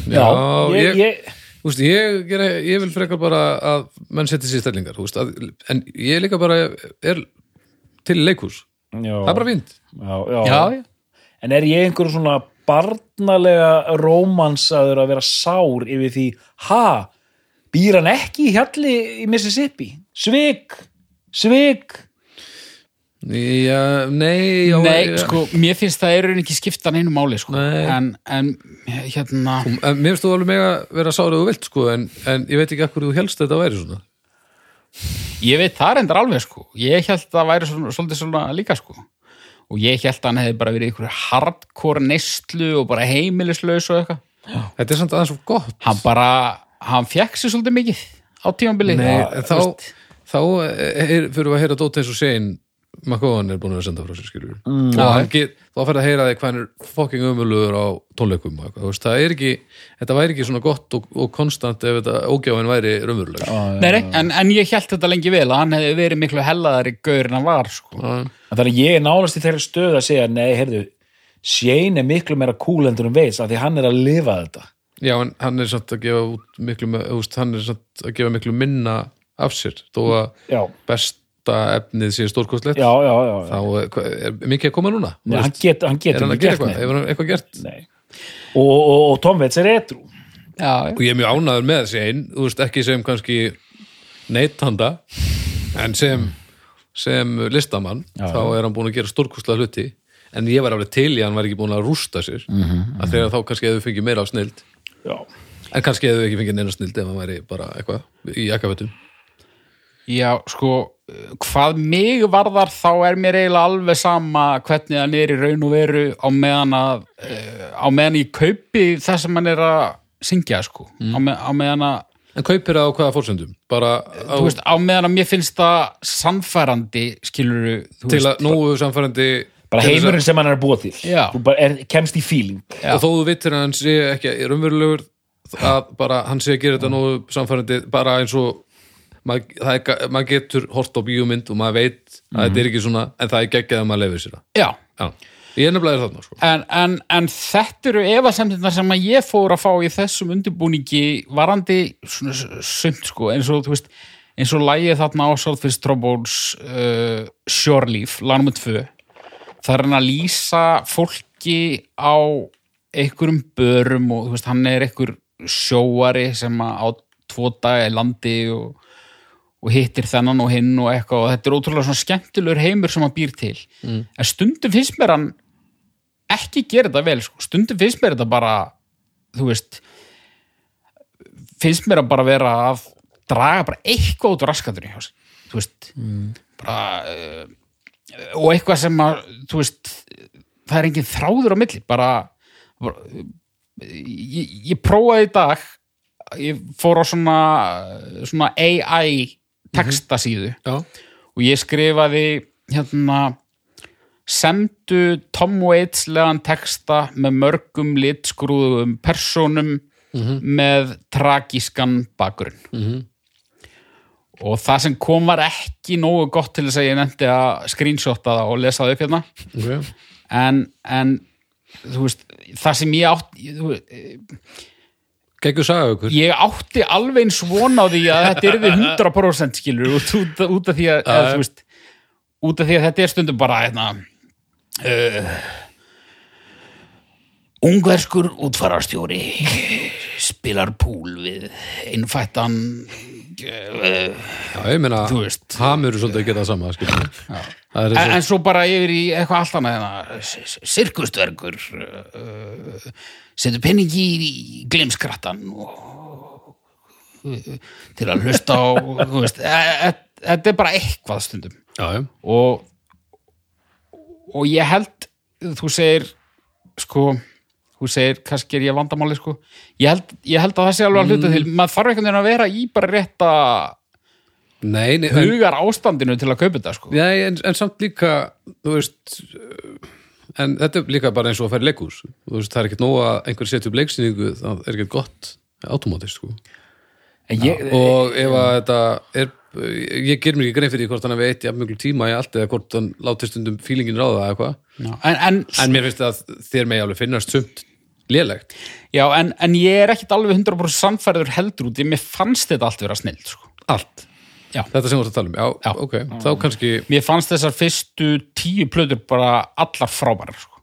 já, já, ég, ég, Þú veist, ég, ég vil frekar bara að menn setja sér stellingar, þú veist, að, en ég líka bara er til já, það er bara fínt. já, já, Já. En er ég einhver svona barnalega rómansaður að vera sár yfir því, ha, býr hann ekki í hjalli í Mississippi? Svik, svik. Já, nei, já, Nei, já. sko, mér finnst það er ekki skipta neinu máli, sko. En, en, hérna, En mér finnst þú alveg mega vera sárið og vilt, sko, en, en ég veit ekki akkur þú helst þetta væri svona. ég veit það reyndar alveg, sko. Ég held að það væri svona, svolítið svona líka, sko. og ég held að hann hefði bara verið ykkur hardcore neyslu og bara heimilislaus og eitthvað Þetta er samt aðeins svo gott hann bara, hann fekk sér svolítið mikið á þú þá, veist, þá er, fyrir að heyra Dótt eins og Sein McGowan er búin að senda frá sér skilur mm, og hann get, þá fyrir að heyra því hvað hann er fucking umulugur á tónleikum og eitthvað, þú veist, það er ekki þetta væri ekki svona gott og, og konstant ef þetta ógjáin væri raunveruleg Nei, nei, en, en ég held þetta lengi vel að hann hefði verið miklu hellaðari gaur en hann var sko. Þannig að ég er nálast í þeirri stöð að segja nei, heyrðu, Shane er miklu meira cool endur um veist af því hann er að lifa þetta. Já, en hann er samt að gefa út miklu, þú hann er samt að gefa miklu minna af sér, þó að Já, besta efnið sé stórkostlegt já, já, já, þá er, er mikið að koma núna? Nei, hann, get, hann getur hann gert eitthvað, hefur hann eitthvað gert? Nei. og, og, og Tom Waits er etru Já, og ég er mjög ánæður með þessi einn þú veist, ekki sem kannski neytanda en sem sem listamann, Já, þá er hann búin að gera stórkostlega hluti. En ég var alveg til í að hann var ekki búin að rústa sér Mhm, að þegar þá kannski hefðu fengið meira af snild Já, en kannski hefðu ekki fengið neina snild ef hann væri bara eitthvað í jakkafötum Já, sko, hvað mig varðar þá er mér eiginlega alveg sama hvernig hann er í raun og veru á meðan að eh, á meðan ég kaupi það sem hann er að syngja, sko. Á, með, á meðan að, en kaupir það á hvaða fórsöndum bara á, þú veist, á meðan að mér finnst það samfærandi, skilur þú til að nógu samfærandi bara heimurinn sem hann er að búa til. Já. Þú bara er, kemst í feeling. Já. og þó þú vittir að hann sé ekki raunverulegur að bara hann sé að gera þetta nógu samfærandi bara eins og maður, er, maður getur hort á bíómynd og maður veit að þetta er ekki svona en það er geggjað að maður lefið sér Já, Já. ég er nefnilega þarna sko. en, en, en þetta eru efasemdina sem að ég fór að fá í þessum undirbúningi varandi svona sumt sko eins og þú veist eins og lægið þarna á Southfish Trombones uh, Shore Leaf, lagnum 2 það er hann að lýsa fólki á einhverjum börum og þú veist hann er einhver sjóari sem að á tvo daga í landi og, og hittir þennan og hinn og eitthvað og þetta er ótrúlega svona skemmtilegur heimur sem hann býr til mm. en stundum finnst mér hann ekki gera þetta vel sko. stundum finnst mér þetta bara þú veist finnst mér að bara vera að draga bara eitthvað út úr raskatunni þú veist bara uh, og eitthvað sem að þú veist, það er engin þráður á milli bara, bara ég, ég prófaði í dag ég fór á svona svona AI textasíðu Já. og ég skrifaði hérna semdu Tom Waits legan texta með mörgum litskrúðum persónum með tragískan bakgrunn Mhm. og það sem kom var ekki nógu gott til þess að ég nefndi að screenshota það og lesa það upp hérna okay. en, en þú veist, það sem ég átti þú, geggjur saga ykkur. Ég átti alveg eins von á því að þetta yrði 100% skilur út, út, út af því að, að þú veist, út af því að þetta er stundum bara hérna uh, ungverskur útfararstjóri spilar púl við einfættan uh, Já, ég meina, hamur er svolítið að gera það sama það en, en svo bara yfir í eitthvað allt annað hérna, sirkustverkur uh, setur peningi í glimskrattan uh, til að hlusta á e- e- þetta er bara eitthvað stundum. Já, já. og og ég held þú segir sko þú segir, kannski er ég vandamáli sko. Ég held, ég held að það sé alveg að hluta til. Maður þarf einhvern veginn að vera í bara rétta Nei, nei, en, hugar ástandinu til að kaupa þetta sko. Nei en, en samt líka veist en þetta er líka bara eins og að færa leikús það er ekkert nóg að einhver setja upp leiksýningu það er ekkert gott automatist sko. Ég, og ef að þetta er ég ger mér ekki grein fyrir hvort hann hefði eitt jafn mjög tíma í allt eða hvort hann láti stundum fílingin ráða eða eitthvað en, en, en mér finnst að þér megi alveg finnast sumt lélegt já, en, en ég er ekkit alveg 100% sannfæriður heldur út, ég mér fannst þetta allt vera snill sko. allt, Já. þetta sem þú ert að tala um já, Já. ok, þá kannski mér fannst þessar fyrstu tíu plötur bara allar frábærar sko.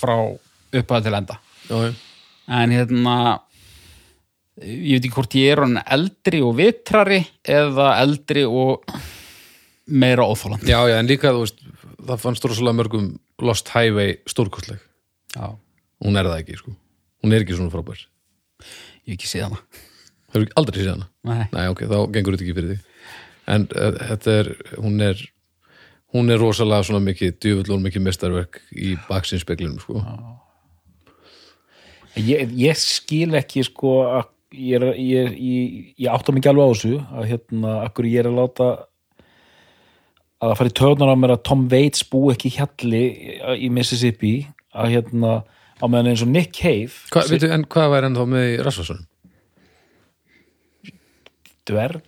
frá upphæða til enda já. en hérna ég veit ekki hvort ég er hann eldri og vitrari eða eldri og meira óþólandi já, já, en líka þú veist það fannst rosalega mörgum Lost Highway stórkostleg. Já, hún er það ekki, sko. Hún er ekki svona frábær, ég hef ekki séð hana. Hefur ekki aldrei séð hana? Nei. Nei, ok, þá gengur þetta ekki fyrir því en uh, þetta er, hún er hún er rosalega svona mikið djöfull og mikið mestarverk í baksinspeglinum sko. ég, ég skil ekki sko að ég, er, ég, ég, ég átta mikið alveg á þessu að hérna, akkur ég er að láta að það fara í töðunar á mér að Tom Waits bú ekki hjalli í Mississippi að hérna á meðan eins og Nick Cave Hva, veitu, en hvað væri hann þá með í Rasvarsson? dverg?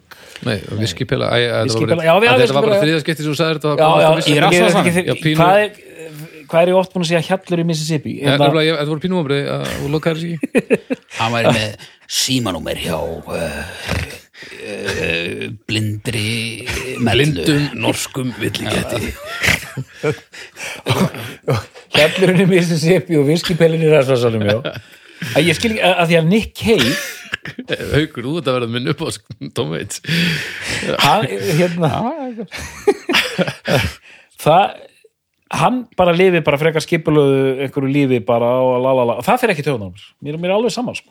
Nei, viskipela Viskipela, bara- já, við- að Þetta var viskipela, bara já. þriða skipti sem þú sagðir þetta já, já, ég, Já, ég, pínu- hvað, er, hvað er ég oft búin að segja hjallur í Mississippi? Ja, hérna, Þetta voru pínum ámrið og lokaður sér ekki. Hann væri með símanúmer hjá uh, uh, blindri mellu. Blindum norskum villigætti hjallurinn í Mississippi og viskipelin í Rasvarsanum já. Að ég skil ekki að, að því að Nick Cave Haukur, þú þetta verða minn upp á Tom Waits. Hann, hérna það hann bara lifi bara frekar skipulöðu einhverju lífi bara og lalala og það fyrir ekki töðunar mér, mér er alveg saman sko.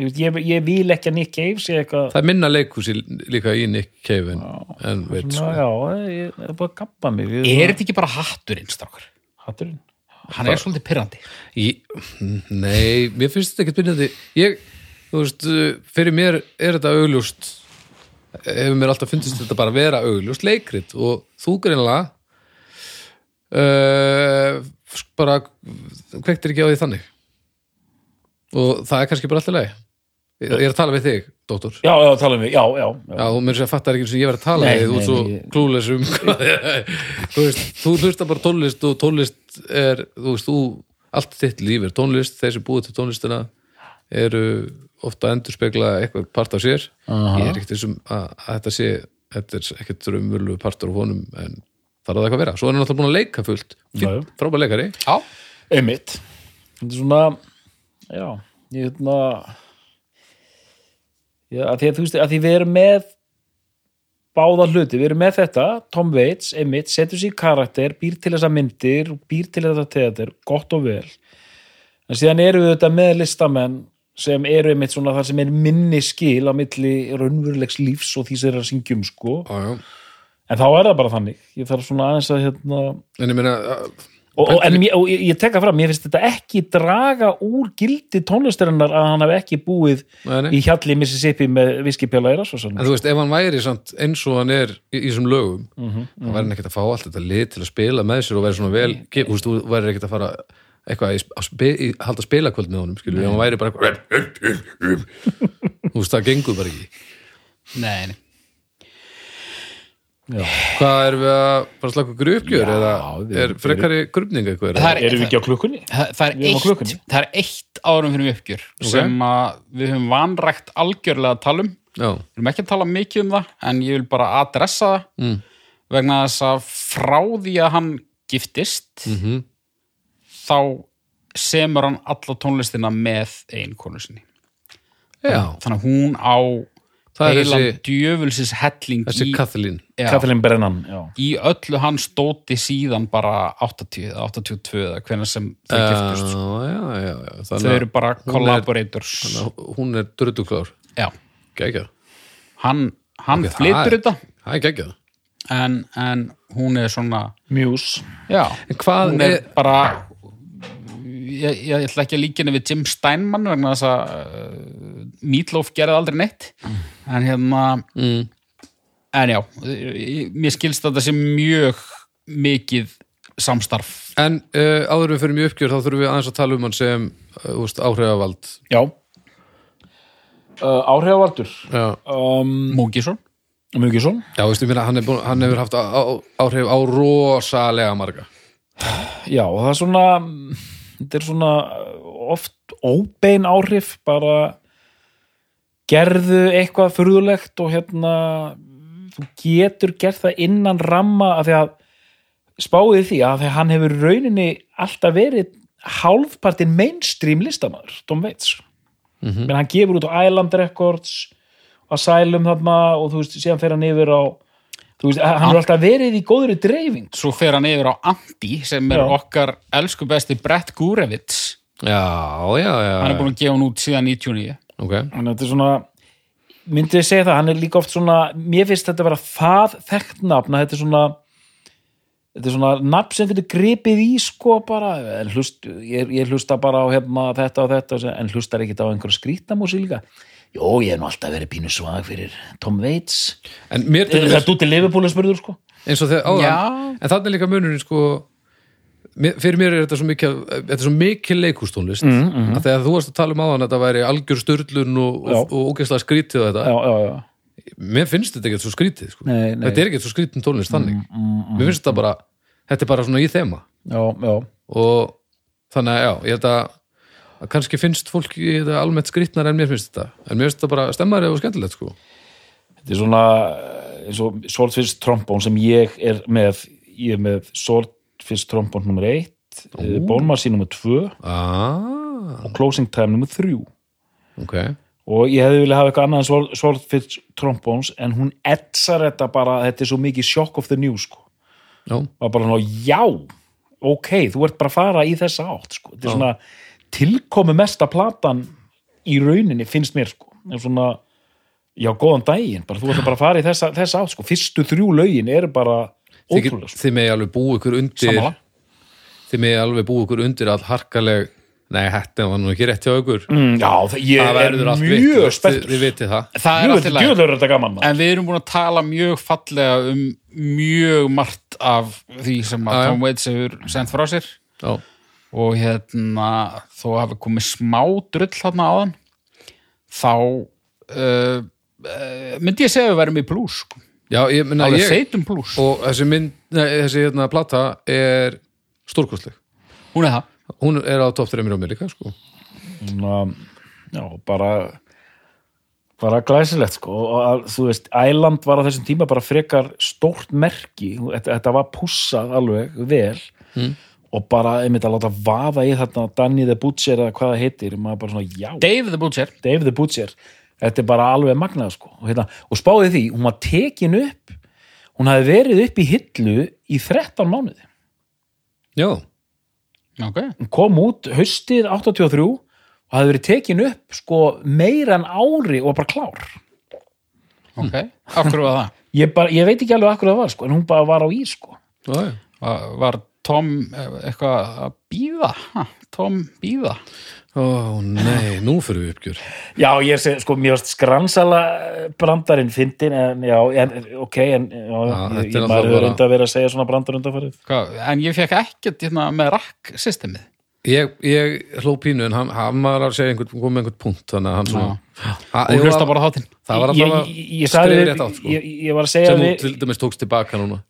Ég, ég, ég vil ekki að Nick Cave sé eitthvað Það er minna leikhúsi líka í Nick Cave en, en Ná, sko. já, ég, ég er bara að gappa mig er þetta ekki bara hatturinn strákar? Hatturinn? Hann er svolítið pyrrandi Í, nei, mér finnst þetta ekkert byrjandi ég, þú veist, fyrir mér er þetta augljóst hefur mér alltaf fundist þetta bara vera augljóst leikrit. Og þú greinlega uh, bara kvektir ekki á því þannig. Og það er kannski bara alltaf leið ég, er að tala við þig, dóttor já, já, tala mig, já, já, já. Já, þú mér sér að fattar ekki eins og ég verið að tala Nei, við þú ert svo ég- klúles um hvað þú veist, þú hlustar bara tónlist og tónlist er, þú veist, þú allt þitt líf er tónlist, þeir sem búið til tónlistina eru ofta að endurspegla eitthvað part af sér. Aha. ég er ekkert þessum að, að þetta sé þetta er ekkert raumurlu partur af honum en það er það eitthvað að vera, svo er hann alltaf búin að leika fullt. Frábær leikari. Já, einmitt. Þetta er svona já, ég hérna já, að því að veist, að því við erum með báða hluti, við erum með þetta Tom Waits, einmitt, setur sér í karakter býr til þessa myndir, býr til þetta teater, gott og vel. En síðan eru við þetta með listamenn sem eru einmitt svona þar sem er minni skil á milli raunverulegs lífs og því sem er að syngjum sko. Já. en þá er það bara þannig, ég þarf svona aðeins að hérna en ég meina og, og, en og ég, ég tekka fram, mér finnst þetta ekki draga úr gildi tónlistarinnar að hann hafi ekki búið Nei, nei. í hjalli Mississippi með viskipjála í Rasvarsan En þú veist, ef hann væri samt eins og hann er í, þessum lögum, Mhm, þá væri hann ekkert að fá allt þetta lið til að spila með sér og væri svona vel, þú veist, þú væri ekkert að fara eitthvað að halda spilakvöld með honum, skilur, ef hann væri bara eitthvað þú veist, það gengur bara ekki. Nei, nei Hvað erum við að bara slaka Já, eða við- er frekari grubning eitthvað? Það er- erum við ekki á klukkunni? það, það, Við erum á er klukkunni. eitt, það er eitt árum fyrir uppgjör sem að við höfum vanrækt algjörlega að tala um Já, við erum ekki að tala mikið um það en ég vil bara adressa það mm. vegna þess að frá því að hann giftist Mm þá semur hann alla tónlistina með einkonu sinni já þannig að hún á er heilan þessi, djöfulsis helling þessi í, Kathleen. Já, Kathleen Brennan, já. í öllu hann stóti síðan bara 80 eða 82 eða hvernig sem þau Já, giftust já. þau eru bara hún er- collaborators. hún er dröduklár já, Gægjað, hann, hann Ok, það flytur er- þetta. það er gægjað en, en hún er svona Muse. já, En hvað hún er er, bara ég, ég ætla ekki að líka henni við Jim Steinman vegna þess að uh, Meatloaf gerði aldrei neitt. En hérna mm, en já, mér skilst að þetta sé mjög mikið samstarf. En uh, áður en við fyrir mjög uppgjör þá þurfum við aðeins að tala um hann sem uh, áhrifavald. Já. Uh, áhrifavaldur. Um, Múkisson Mugjesson. já veistu, minna, hann, er búin, hann hefur haft á, á, áhrif á rosalega marga. Já, og það er svona, þetta er svona oft óbein áhrif, bara gerðu eitthvað furðulegt og hérna, þú getur gert það innan ramma af því að spáði því að því að hann hefur rauninni alltaf verið hálfpartin mainstream listamæður, Tom Waits. Mhm. menn hann gefur út á Island Records Asylum þarna og þú veist, síðan fer hann yfir á veist, hann er alltaf verið í góðri dreifing svo fer hann yfir á Andy sem er Já. okkar elsku besti Brett Gurevits Já, já, já hann er búin að gefa hann út síðan 99 Ok, þannig að þetta er svona myndið segja það, hann er líka oft svona mér finnst þetta að vera það þekkt nafn að þetta er svona þetta er svona nafn sem getur gripið í sko bara, en hlust, ég, ég hlusta bara á hérna, þetta og þetta en hlustar ekkit á einhverja skrýttamúsi líka Jó, ég hef nú alltaf verið pínu svag fyrir Tom Waits. En mér til Það er út í Liverpool spurður sko. En þannig er líka munurinn sko mér- fyrir mér er þetta svo mikil þetta er svo mikil leikústónlist mm, mm. að þegar þú varst að tala um áðan að þetta væri algjör störlun og, og, og ógeðslega skrítið og þetta, Já, já, já, mér finnst þetta ekkert svo skrítið sko. Nei, nei. þetta er ekkert svo skrítin tónlist þannig. Mér finnst þetta bara, þetta er bara svona í þema. Já, já. og þannig að já, ég held að, að kannski finnst fólki þetta almennt skrítnar en mér finnst þetta. En mér finnst þetta bara stemmari og skemmtilegt sko. Þetta er svona eh, eins og Swordfish trombón sem ég er með ég er með Swordfish trombón nummer 1 Bónmarsi nummer 2 ah, og Closing Time nummer 3 ok. Og ég hefði viljað hafa eitthvað annað en Sword- Swordfish trombóns en hún etsar þetta bara, þetta er svo mikið shock of the new sko, var bara svona já, ok, þú ert bara að fara í þessa átt sko, þetta er Já. svona tilkomi mesta platan í rauninni finnst mér sko, en svona já, góðan daginn, bara þú ert bara að fara í þessa, þessa átt sko, fyrstu þrjú lögin eru bara ótrúlega sko. þið megi alveg búið ykkur undir þið megi alveg búið ykkur undir all harkaleg nei, hætti var nú ekki rétt hjá ykkur. Mm, já, það, ég það er verður allt mjög maður. En við erum búin að tala mjög fallega um mjög margt af því sem að. Tom Waits hefur sendt frá sér. Já, og hérna þó hafi komið smá drull þarna áðan þá uh, uh, myndi ég segja að við verðum í blues sko. já ég minna alveg ég og þessi mynd, nei, þessi hérna plata er stórkostleg. Hún er það? Hún er á topp 3 á mér líka sko Svona, já, bara bara glæsilegt sko. Og að, þú veist, Æland var á þessum tíma bara frekar stórt merki. Þetta, þetta var pussað alveg vel. Mm. Og bara einmitt að láta vaða í þarna Danny the Butcher eða hvað það heitir svona, já, Dave the Butcher. Dave the Butcher. Þetta er bara alveg magnað sko. Og, hérna, og spáði því, hún var tekin upp hún hafi verið upp í hillu í 13 mánuði. Já, okay. hún kom út haustið 83 og hafði verið tekin upp sko meira en ári og bara klár. Ok, af hverju var það? ég, bara, ég veit ekki alveg akkur það var sko en hún bara var á í sko. Var, var Tom eh, eitthvað að býða? Ha, Tom býða? ó nei, nú fyrir við uppgjör já ég seg sko mér varst skransala brandarinn fyndin en já en, ok en já, Já, ég, þetta ég, maður reynda að vera að segja svona brandar undanfarið? En ég fekk ekkert hérna, með rakk-systemið ég, ég hló pínu en hann, hann var að segja einhvern, kom með einhvern punkt þannig að hann svona og jú, hlusta bara á þáttinn það var alltaf ég, ég, sagði skrifið við, rétt átt sko ég, ég var að segja sem þú við, til dæmis tókst tilbaka núna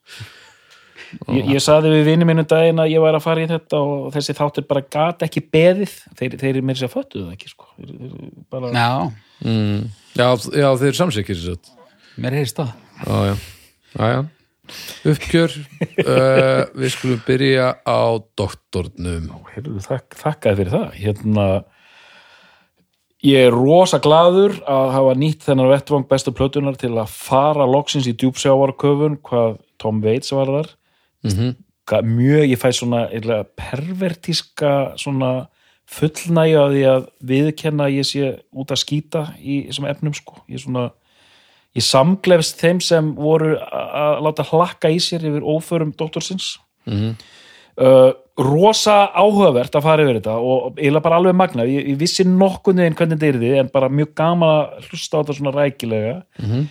ég, ég sagði við vinni mínu daginn að ég var að fara í þetta og þessi þáttur bara gat ekki beðið. Þeir, þeir eru mér sér föttuðu það ekki sko. þeir, þeir, bara, Já, mm. já, já, þeir eru satt. mér heyrist það. Já, já, já, uppgjör uh, við skulum byrja á doktornum. Þak, þakkaði fyrir það. Hérna ég er rosa gladur að hafa nýtt þennan vettvang bestu plötunar til að fara loksins í djúpsjávarköfun hvað Tom Waits var þar mm Hvað- mjög, ég fæ svona eiginlega pervertíska svona fullnægja að því að viðkenna að ég sé út að skýta í þessum efnum sko. Ég er svona ég samglefst þeim sem voru að láta hlakka í sér yfir óförum doktorsins -hmm. uh, rosa áhugavert að fara yfir þetta og eiginlega bara alveg magnað. Ég, ég vissi nokkuð neginn hvernig þetta yrði en bara mjög gaman að hlusta á þetta svona rækilega. Mhm.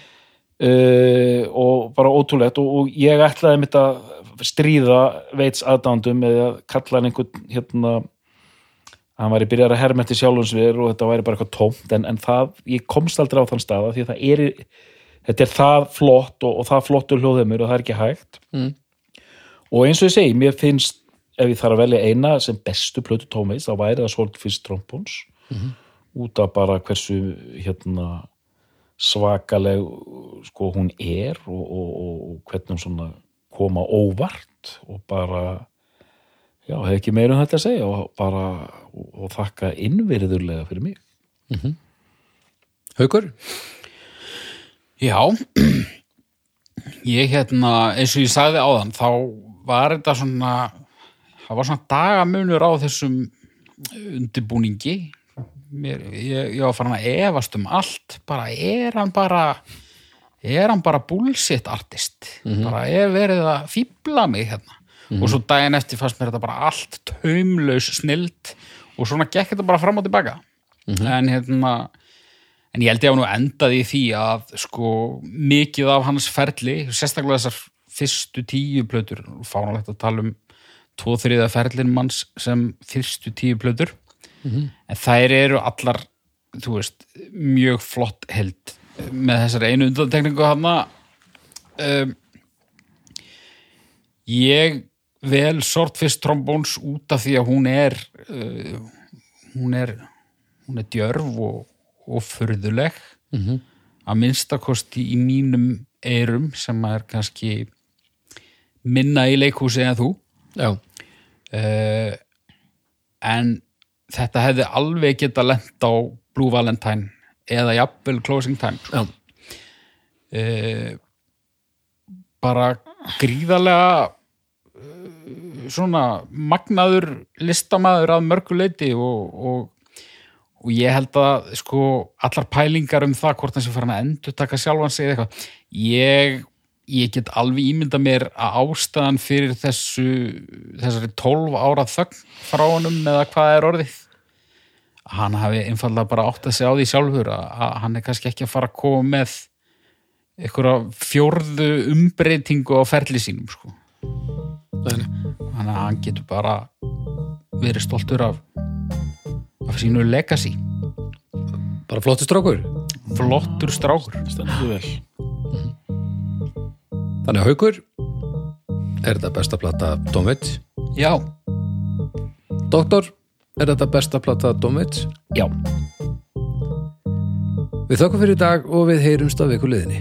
uh, og bara ótrúlegt og, og ég ætlaði mitt að stríða veits aðdándum eða kalla hann einhvern hérna hann væri byrjar að hermetti sjálfumsver og þetta væri bara eitthvað tómt en, en það, ég komst aldrei á þann staða því að það er þetta er það flott og, og það flottur hljóðheimur og það er ekki hægt. Mm. og eins og ég segi, mér finnst ef ég þarf að velja eina sem bestu plötu tómveits þá væri það Swordfish Trombons út af bara hversu hérna svakaleg sko hún er og, og, og, og hvernig hún svona koma óvart og bara já, hef ekki meira um þetta að segja og bara og, og þakka innvirðurlega fyrir mig. Haukur? Já. Ég hérna, eins og ég sagði áðan þá var þetta svona það var svona dagamunur á þessum undirbúningi. Mér, ég, ég var farin að efast um allt bara er hann bara er hann bara bullshit artist? Bara er verið að fíbla mig hérna? Og svo daginn eftir fannst mér þetta bara allt taumlaus snild og svona gekk þetta bara fram og tilbaka. En hérna en ég held ég að nú endaði í því að sko mikið af hans ferli sérstaklega þessar fyrstu tíu plötur fánalegt að tala um tvo þriða ferlin manns sem fyrstu tíu plötur. En þær eru allar þú veist, mjög flott held með þessari einu undantekningu hana um, ég vel Swordfish Trombones út af því að hún er uh, hún er hún er djörf og, og furðuleg. -hmm. að minnstakosti í mínum eyrum sem er kannski minna í leikhúsi en þú. Já, uh, en þetta hefði alveg geta lent á Blue Valentine eða jafnvel Closing Time já, uh, bara gríðarlega uh, svona magnaður listamaður að mörgu leiti og, og, og ég held að sko allar pælingar um það hvort sé farin að endur taka sjálfan sig eða eitthvað ég, ég get alveg ímynda mér að ástæðan fyrir þessu þessari 12 ára þögn frá honum eða hvað er orðið hann hafi einfallega bara átt að segja á því sjálfur að, hann er kannski ekki að fara að koma með einhverja fjórðu umbreytingu á ferli sínum sko. þannig að hann getur bara verið stoltur af, af sínu legacy. Bara flottu strákur. Flottur strákur. Þannig að haukur er þetta besta plata Dómvits já, Doktor, Er þetta besta platta Dómits? Já. Við þakka fyrir í dag og við heyrumst af ykkur liðinni.